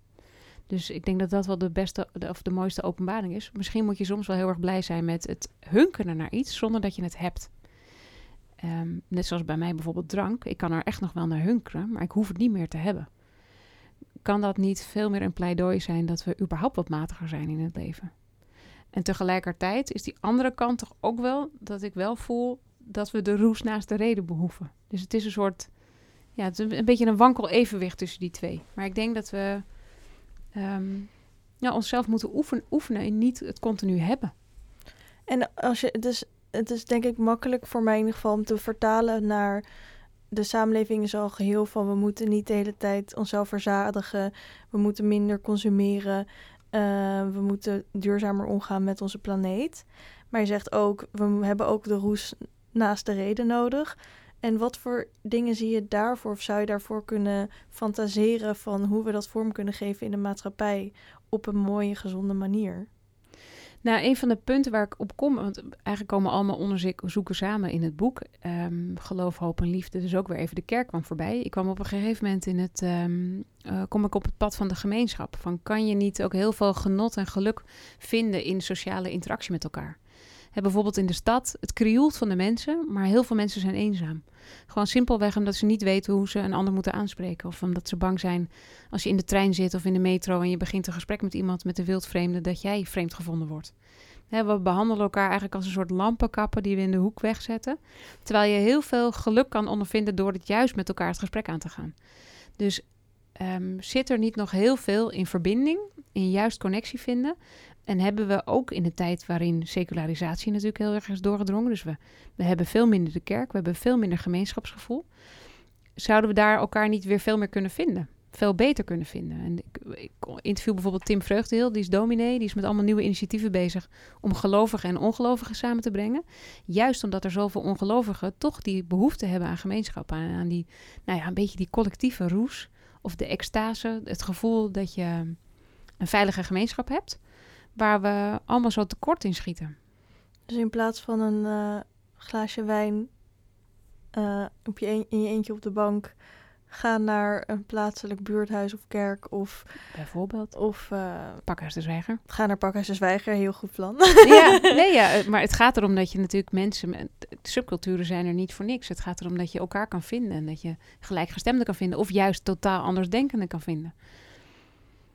Dus ik denk dat dat wel de beste of de mooiste openbaring is. Misschien moet je soms wel heel erg blij zijn met het hunkeren naar iets zonder dat je het hebt. Ehm, net zoals bij mij bijvoorbeeld drank. Ik kan er echt nog wel naar hunkeren, maar ik hoef het niet meer te hebben. Kan dat niet veel meer een pleidooi zijn dat we überhaupt wat matiger zijn in het leven? En tegelijkertijd is die andere kant toch ook wel dat ik wel voel dat we de roes naast de reden behoeven. Dus het is een soort, ja, het is een, beetje een wankel evenwicht tussen die twee. Maar ik denk dat we um, ja, onszelf moeten oefenen, oefenen en niet het continu hebben.
En als je, is, het is denk ik makkelijk voor mij in ieder geval om te vertalen naar de samenleving is al geheel van we moeten niet de hele tijd onszelf verzadigen, we moeten minder consumeren, uh, we moeten duurzamer omgaan met onze planeet. Maar je zegt ook, we hebben ook de roes naast de reden nodig. En wat voor dingen zie je daarvoor, of zou je daarvoor kunnen fantaseren van hoe we dat vorm kunnen geven in de maatschappij op een mooie, gezonde manier?
Nou, een van de punten waar ik op kom, want eigenlijk komen allemaal onderzoeken samen in het boek. Um, geloof, hoop en liefde. Dus ook weer even de kerk kwam voorbij. Ik kwam op een gegeven moment in het, um, uh, kom ik op het pad van de gemeenschap. Van kan je niet ook heel veel genot en geluk vinden in sociale interactie met elkaar? Bijvoorbeeld in de stad, het krioelt van de mensen, maar heel veel mensen zijn eenzaam. Gewoon simpelweg omdat ze niet weten hoe ze een ander moeten aanspreken. Of omdat ze bang zijn als je in de trein zit of in de metro en je begint een gesprek met iemand met een wildvreemde, dat jij vreemd gevonden wordt. we behandelen elkaar eigenlijk als een soort lampenkappen die we in de hoek wegzetten. Terwijl je heel veel geluk kan ondervinden door het juist met elkaar het gesprek aan te gaan. Dus um, zit er niet nog heel veel in verbinding, in juist connectie vinden, en hebben we ook in de tijd waarin secularisatie natuurlijk heel erg is doorgedrongen. Dus we, we hebben veel minder de kerk, we hebben veel minder gemeenschapsgevoel. Zouden we daar elkaar niet weer veel meer kunnen vinden? Veel beter kunnen vinden. En ik, interview bijvoorbeeld Tim Vreugdeheel, die is dominee. Die is met allemaal nieuwe initiatieven bezig om gelovigen en ongelovigen samen te brengen. Juist omdat er zoveel ongelovigen toch die behoefte hebben aan gemeenschap. Aan, aan die, nou ja, een beetje die collectieve roes. Of de extase, het gevoel dat je een veilige gemeenschap hebt waar we allemaal zo tekort in schieten.
Dus in plaats van een uh, glaasje wijn uh, op je in je eentje op de bank ga naar een plaatselijk buurthuis of kerk of
bijvoorbeeld
of uh,
Pakhuis de Zwijger.
Ga naar Pakhuis de Zwijger, heel goed plan.
ja, nee, ja, maar het gaat erom dat je natuurlijk mensen, subculturen zijn er niet voor niks. Het gaat erom dat je elkaar kan vinden en dat je gelijkgestemden kan vinden of juist totaal andersdenkenden kan vinden.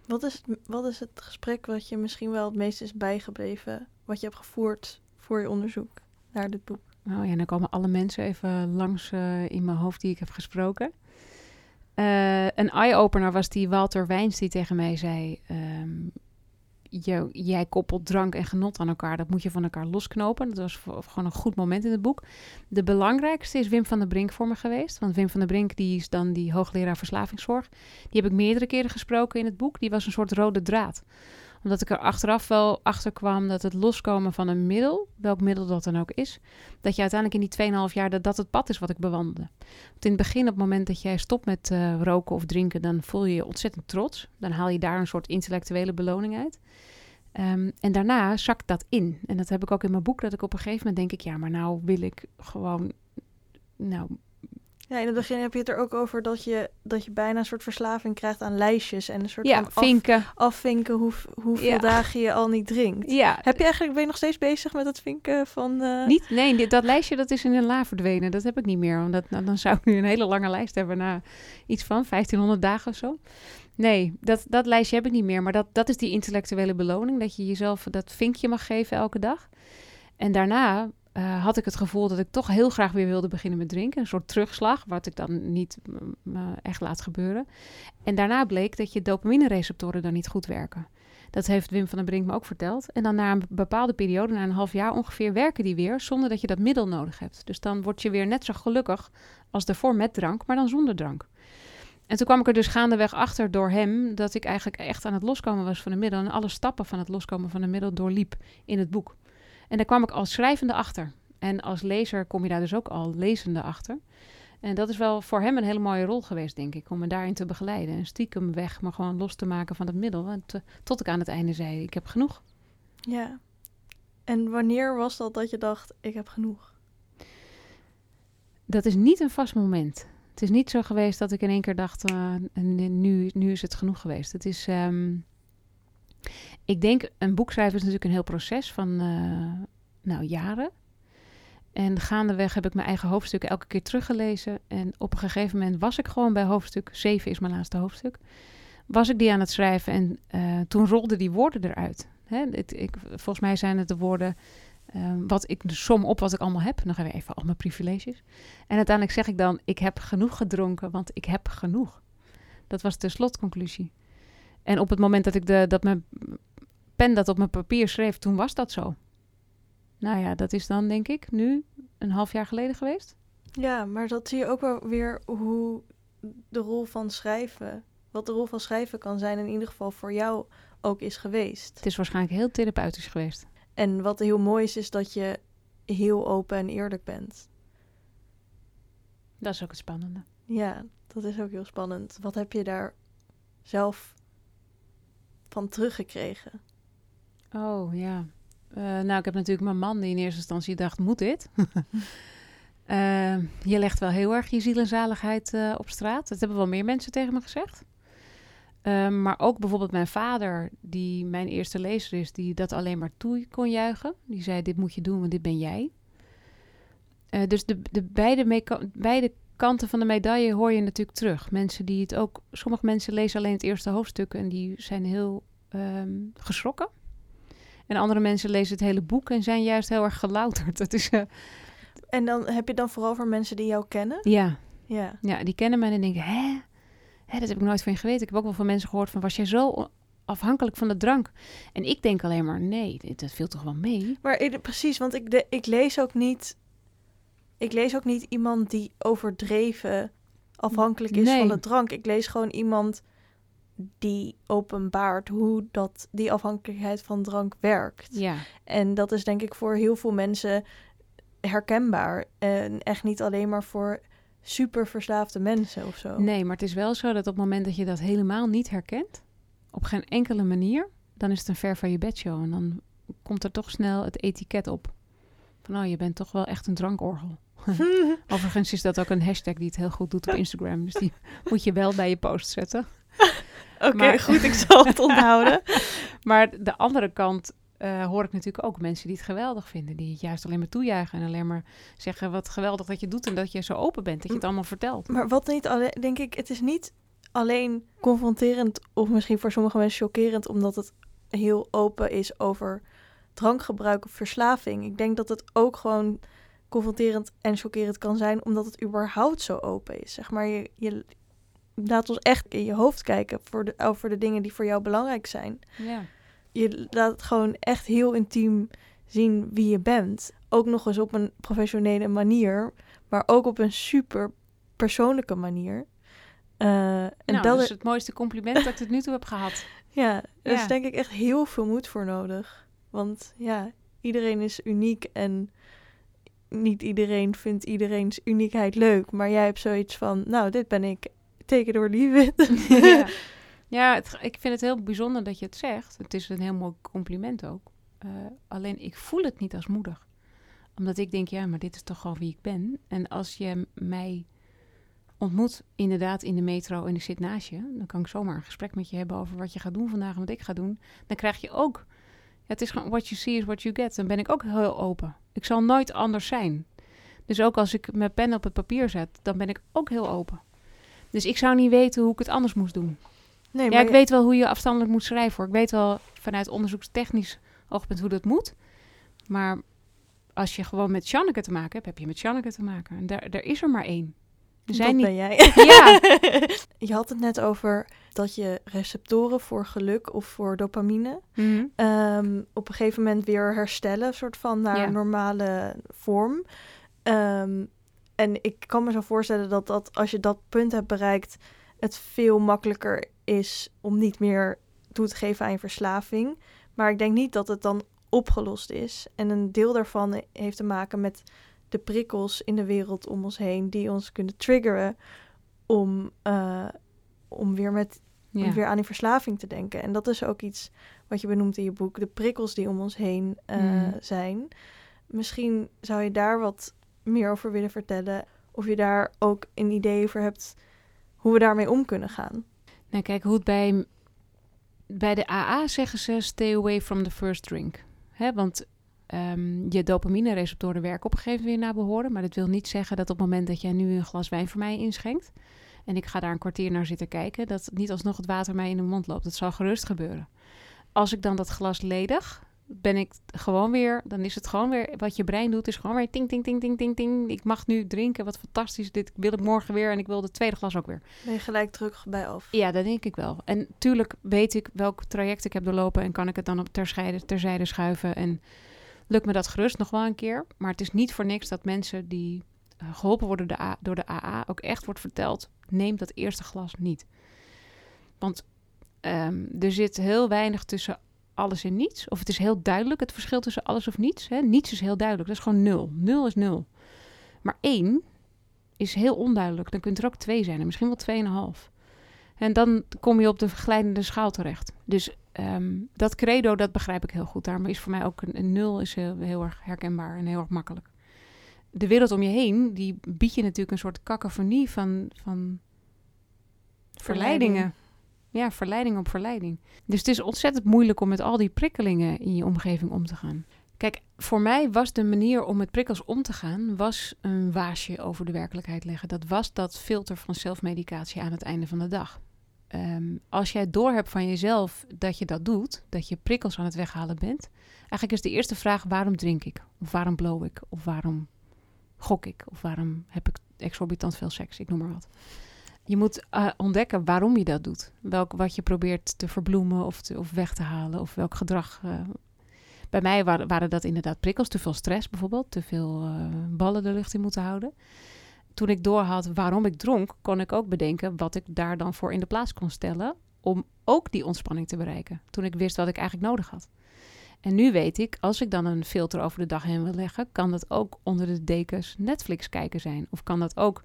Wat is, het, wat is het gesprek wat je misschien wel het meest is bijgebleven, wat je hebt gevoerd voor je onderzoek naar dit boek?
Nou ja, dan komen alle mensen even langs uh, in mijn hoofd die ik heb gesproken. Uh, een eye-opener was die Walter Wijns die tegen mij zei... Um, jij koppelt drank en genot aan elkaar. Dat moet je van elkaar losknopen. Dat was gewoon een goed moment in het boek. De belangrijkste is Wim van der Brink voor me geweest. Want Wim van der Brink die is dan die hoogleraar verslavingszorg. Die heb ik meerdere keren gesproken in het boek. Die was een soort rode draad omdat ik er achteraf wel achter kwam dat het loskomen van een middel, welk middel dat dan ook is, dat je uiteindelijk in die 2,5 jaar dat dat het pad is wat ik bewandelde. Want in het begin, op het moment dat jij stopt met uh, roken of drinken, dan voel je je ontzettend trots. Dan haal je daar een soort intellectuele beloning uit. Um, en daarna zakt dat in. En dat heb ik ook in mijn boek, dat ik op een gegeven moment denk ik, ja, maar nou wil ik gewoon, nou
ja, in het begin heb je het er ook over dat je, dat je bijna een soort verslaving krijgt aan lijstjes en een soort
ja,
van
vinken.
afvinken hoe, hoeveel dagen je al niet drinkt.
Ja.
Heb je eigenlijk, ben je nog steeds bezig met het vinken van... Uh...
Niet? Nee, dat lijstje dat is in een la verdwenen. Dat heb ik niet meer, omdat nou, dan zou ik nu een hele lange lijst hebben na iets van 1500 dagen of zo. Nee, dat, dat lijstje heb ik niet meer. Maar dat, dat is die intellectuele beloning, dat je jezelf dat vinkje mag geven elke dag. En daarna uh, had ik het gevoel dat ik toch heel graag weer wilde beginnen met drinken. Een soort terugslag, wat ik dan niet echt laat gebeuren. En daarna bleek dat je dopamine-receptoren dan niet goed werken. Dat heeft Wim van den Brink me ook verteld. En dan na een bepaalde periode, na een half jaar ongeveer, werken die weer zonder dat je dat middel nodig hebt. Dus dan word je weer net zo gelukkig als daarvoor met drank, maar dan zonder drank. En toen kwam ik er dus gaandeweg achter door hem dat ik eigenlijk echt aan het loskomen was van de middel. En alle stappen van het loskomen van de middel doorliep in het boek. En daar kwam ik als schrijvende achter. En als lezer kom je daar dus ook al lezende achter. En dat is wel voor hem een hele mooie rol geweest, denk ik, om me daarin te begeleiden. En stiekem weg, maar gewoon los te maken van het middel. En tot ik aan het einde zei, ik heb genoeg.
Ja. En wanneer was dat dat je dacht, ik heb genoeg?
dat is niet een vast moment. Het is niet zo geweest dat ik in één keer dacht, uh, nu, nu is het genoeg geweest. Het is, um, ik denk, een boek schrijven is natuurlijk een heel proces van, uh, nou, jaren. En gaandeweg heb ik mijn eigen hoofdstukken elke keer teruggelezen. En op een gegeven moment was ik gewoon bij hoofdstuk 7 is mijn laatste hoofdstuk. Was ik die aan het schrijven en uh, toen rolden die woorden eruit. Hè, ik, volgens mij zijn het de woorden um, wat ik som op wat ik allemaal heb. Dan gaan we even al mijn privileges. En uiteindelijk zeg ik dan: Ik heb genoeg gedronken, want ik heb genoeg. Dat was de slotconclusie. En op het moment dat ik de, dat mijn pen dat op mijn papier schreef, toen was dat zo. Nou ja, dat is dan denk ik nu een half jaar geleden geweest.
Ja, maar dat zie je ook wel weer hoe de rol van schrijven, wat de rol van schrijven kan zijn, in ieder geval voor jou ook is geweest.
Het is waarschijnlijk heel therapeutisch geweest.
En wat heel mooi is, is dat je heel open en eerlijk bent.
Dat is ook het spannende.
Ja, dat is ook heel spannend. Wat heb je daar zelf van teruggekregen?
Oh ja. Uh, nou, ik heb natuurlijk mijn man die in eerste instantie dacht: moet dit? uh, je legt wel heel erg je ziel en zaligheid uh, op straat. Dat hebben wel meer mensen tegen me gezegd. Maar ook bijvoorbeeld mijn vader, die mijn eerste lezer is, die dat alleen maar toe kon juichen. Die zei: Dit moet je doen, want dit ben jij. Dus de, de beide, beide kanten van de medaille hoor je natuurlijk terug. Mensen die het ook. Sommige mensen lezen alleen het eerste hoofdstuk en die zijn heel um, geschrokken. En andere mensen lezen het hele boek en zijn juist heel erg gelouterd. Dat is, uh...
En dan heb je dan vooral voor mensen die jou kennen?
Ja.
Ja,
ja die kennen mij en denken: hè? hè? Dat heb ik nooit van je geweten. Ik heb ook wel van mensen gehoord van: was jij zo afhankelijk van de drank? En ik denk alleen maar: nee, dat viel toch wel mee.
Maar ik, precies, want ik, de, ik lees ook niet. Ik lees ook niet iemand die overdreven afhankelijk is
Nee.
van de drank. Ik lees gewoon iemand die openbaart hoe dat die afhankelijkheid van drank werkt.
Ja,
En dat is denk ik voor heel veel mensen herkenbaar. En echt niet alleen maar voor super verslaafde mensen of zo.
nee, maar het is wel zo dat op het moment dat je dat helemaal niet herkent, op geen enkele manier, dan is het een ver van je bedshow. En dan komt er toch snel het etiket op. Van, oh, je bent toch wel echt een drankorgel. Overigens is dat ook een hashtag die het heel goed doet op Instagram. Dus die moet je wel bij je post zetten.
Oké,
Maar-
goed, ik zal het onthouden.
Maar de andere kant eh, hoor ik natuurlijk ook mensen die het geweldig vinden. Die het juist alleen maar toejuichen en alleen maar zeggen wat geweldig dat je doet en dat je zo open bent. Dat je het allemaal vertelt.
Maar wat niet alleen, denk ik, het is niet alleen confronterend of misschien voor sommige mensen chockerend, omdat het heel open is over drankgebruik of verslaving. Ik denk dat het ook gewoon confronterend en chockerend kan zijn, omdat het überhaupt zo open is. Zeg maar, je, je laat ons echt in je hoofd kijken voor de, over de dingen die voor jou belangrijk zijn.
Ja.
Je laat gewoon echt heel intiem zien wie je bent. Ook nog eens op een professionele manier, maar ook op een super persoonlijke manier. Eh, en
nou,
dat
is het mooiste compliment dat ik tot nu toe heb gehad.
ja, er is denk ik echt heel veel moed voor nodig. Want ja, iedereen is uniek en niet iedereen vindt iedereen's uniekheid leuk. Maar jij hebt zoiets van, nou, dit ben ik. Take it or leave it.
ja, ja het, ik vind het heel bijzonder dat je het zegt. Het is een heel mooi compliment ook. Eh, alleen ik voel het niet als moeder. Omdat ik denk, ja, maar dit is toch gewoon wie ik ben. En als je mij ontmoet, inderdaad, in de metro en ik zit naast je... dan kan ik zomaar een gesprek met je hebben over wat je gaat doen vandaag en wat ik ga doen. Dan krijg je ook... Ja, het is gewoon what you see is what you get. Dan ben ik ook heel open. Ik zal nooit anders zijn. Dus ook als ik mijn pen op het papier zet, dan ben ik ook heel open. Dus ik zou niet weten hoe ik het anders moest doen.
Nee,
Ja,
maar
ik
je-
weet wel hoe je afstandelijk moet schrijven hoor. Ik weet wel vanuit onderzoekstechnisch oogpunt hoe dat moet. Maar als je gewoon met Janneke te maken hebt, heb je met Janneke te maken. En daar, daar is er maar één. Zijn
dat
niet...
ben jij.
Ja.
je had het net over dat je receptoren voor geluk of voor dopamine
Mhm.
ehm, op een gegeven moment weer herstellen, soort van naar
Ja.
normale vorm. Ehm, en ik kan me zo voorstellen dat, dat als je dat punt hebt bereikt, het veel makkelijker is om niet meer toe te geven aan je verslaving. Maar ik denk niet dat het dan opgelost is. En een deel daarvan heeft te maken met de prikkels in de wereld om ons heen die ons kunnen triggeren om, eh, om weer met om weer aan die verslaving te denken. En dat is ook iets wat je benoemt in je boek, de prikkels die om ons heen eh,
Mhm.
zijn. Misschien zou je daar wat meer over willen vertellen. Of je daar ook een idee over hebt hoe we daarmee om kunnen gaan.
Nou, kijk, hoe het bij, bij de AA zeggen ze: stay away from the first drink. Hè, want um, je dopamine-receptoren werken op een gegeven moment weer naar behoren. Maar dat wil niet zeggen dat op het moment dat jij nu een glas wijn voor mij inschenkt. en ik ga daar een kwartier naar zitten kijken. dat niet alsnog het water mij in de mond loopt. Dat zal gerust gebeuren. Als ik dan dat glas ledig, ben ik gewoon weer, dan is het gewoon weer, wat je brein doet, is gewoon weer ting, ting, ting, ting, ting, ting. Ik mag nu drinken, wat fantastisch, dit wil ik morgen weer en ik wil de tweede glas ook weer.
Ben je gelijk terug bij af?
Ja, dat denk ik wel. En tuurlijk weet ik welk traject ik heb doorlopen en kan ik het dan op terzijde, terzijde schuiven en lukt me dat gerust nog wel een keer. Maar het is niet voor niks dat mensen die eh, geholpen worden door de AA ook echt wordt verteld, neem dat eerste glas niet. Want um, er zit heel weinig tussen alles en niets. Of het is heel duidelijk het verschil tussen alles of niets. Hè? Niets is heel duidelijk, dat is gewoon nul. Nul is nul. Maar één is heel onduidelijk. Dan kunt er ook twee zijn en misschien wel tweeënhalf. En dan kom je op de verglijdende schaal terecht. Dus ehm, dat credo, dat begrijp ik heel goed. Daarom is voor mij ook een, een nul is heel, heel, erg herkenbaar en heel erg makkelijk. De wereld om je heen, die biedt je natuurlijk een soort cacophonie van, van verleidingen ja, verleiding op verleiding. Dus het is ontzettend moeilijk om met al die prikkelingen in je omgeving om te gaan. Kijk, voor mij was de manier om met prikkels om te gaan, was een waasje over de werkelijkheid leggen. Dat was dat filter van zelfmedicatie aan het einde van de dag. Um, als jij doorhebt van jezelf dat je dat doet, dat je prikkels aan het weghalen bent, eigenlijk is de eerste vraag: waarom drink ik? Of waarom blow ik? Of waarom gok ik? Of waarom heb ik exorbitant veel seks? Ik noem maar wat. Je moet uh, ontdekken waarom je dat doet. Welk, wat je probeert te verbloemen of, te, of weg te halen. Of welk gedrag. Uh, bij mij waren, dat inderdaad prikkels. Te veel stress bijvoorbeeld. Te veel uh, ballen de lucht in moeten houden. Toen ik doorhad waarom ik dronk, kon ik ook bedenken wat ik daar dan voor in de plaats kon stellen. Om ook die ontspanning te bereiken. Toen ik wist wat ik eigenlijk nodig had. En nu weet ik, als ik dan een filter over de dag heen wil leggen, kan dat ook onder de dekens Netflix kijken zijn. Of kan dat ook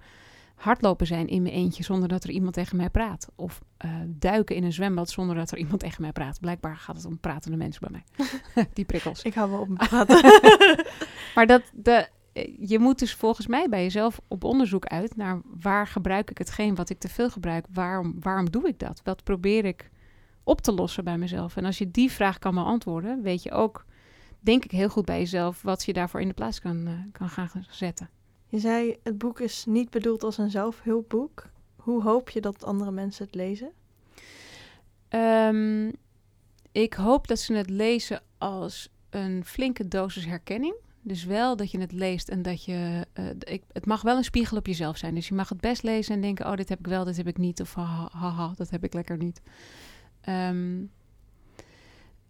hardlopen zijn in mijn eentje zonder dat er iemand tegen mij praat. Of uh, duiken in een zwembad zonder dat er iemand tegen mij praat. Blijkbaar gaat het om pratende mensen bij mij. Die prikkels.
Ik hou wel op praten.
maar dat, de, je moet dus volgens mij bij jezelf op onderzoek uit naar waar gebruik ik hetgeen wat ik te veel gebruik. Waarom, waarom doe ik dat? Wat probeer ik op te lossen bij mezelf? En als je die vraag kan beantwoorden, weet je ook, denk ik heel goed bij jezelf, wat je daarvoor in de plaats kan, uh, kan gaan zetten.
Je zei, het boek is niet bedoeld als een zelfhulpboek. Hoe hoop je dat andere mensen het lezen?
Um, ik hoop dat ze het lezen als een flinke dosis herkenning. Dus wel dat je het leest en dat je. Uh, ik, het mag wel een spiegel op jezelf zijn. Dus je mag het best lezen en denken: oh, dit heb ik wel, dit heb ik niet. Of haha, ha, dat heb ik lekker niet. Um,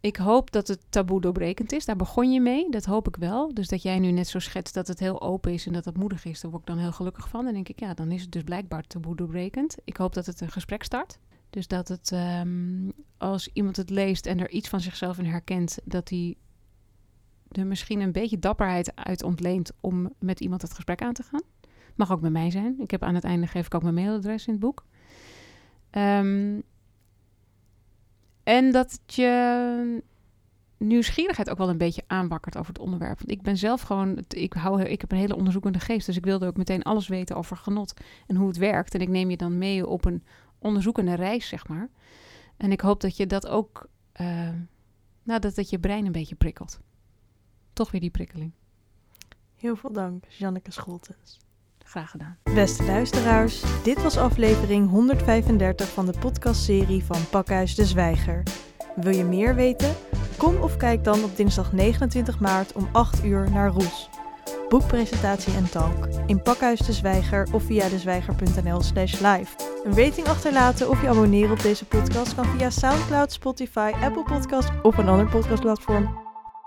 ik hoop dat het taboe doorbrekend is. Daar begon je mee. Dat hoop ik wel. Dus dat jij nu net zo schetst dat het heel open is en dat het moedig is. Daar word ik dan heel gelukkig van. Dan denk ik, ja, dan is het dus blijkbaar taboe doorbrekend. Ik hoop dat het een gesprek start. Dus dat het, um, als iemand het leest en er iets van zichzelf in herkent, dat hij er misschien een beetje dapperheid uit ontleent om met iemand het gesprek aan te gaan. Mag ook bij mij zijn. Ik heb aan het einde geef ik ook mijn mailadres in het boek. Um, en dat je nieuwsgierigheid ook wel een beetje aanwakkert over het onderwerp. Want ik ben zelf gewoon, ik, hou, ik heb een hele onderzoekende geest, dus ik wilde ook meteen alles weten over genot en hoe het werkt. En ik neem je dan mee op een onderzoekende reis, zeg maar. En ik hoop dat je dat ook, uh, nou, dat, dat je brein een beetje prikkelt. Toch weer die prikkeling.
Heel veel dank, Janneke Scholtens.
Graag gedaan.
Beste luisteraars, dit was aflevering 135 van de podcastserie van Pakhuis de Zwijger. Wil je meer weten? Kom of kijk dan op dinsdag 29 maart om 8 uur naar Roes. Boekpresentatie en talk in Pakhuis de Zwijger of via dezwijger.nl slash live. Een rating achterlaten of je abonneren op deze podcast kan via Soundcloud, Spotify, Apple Podcast of een ander podcastplatform.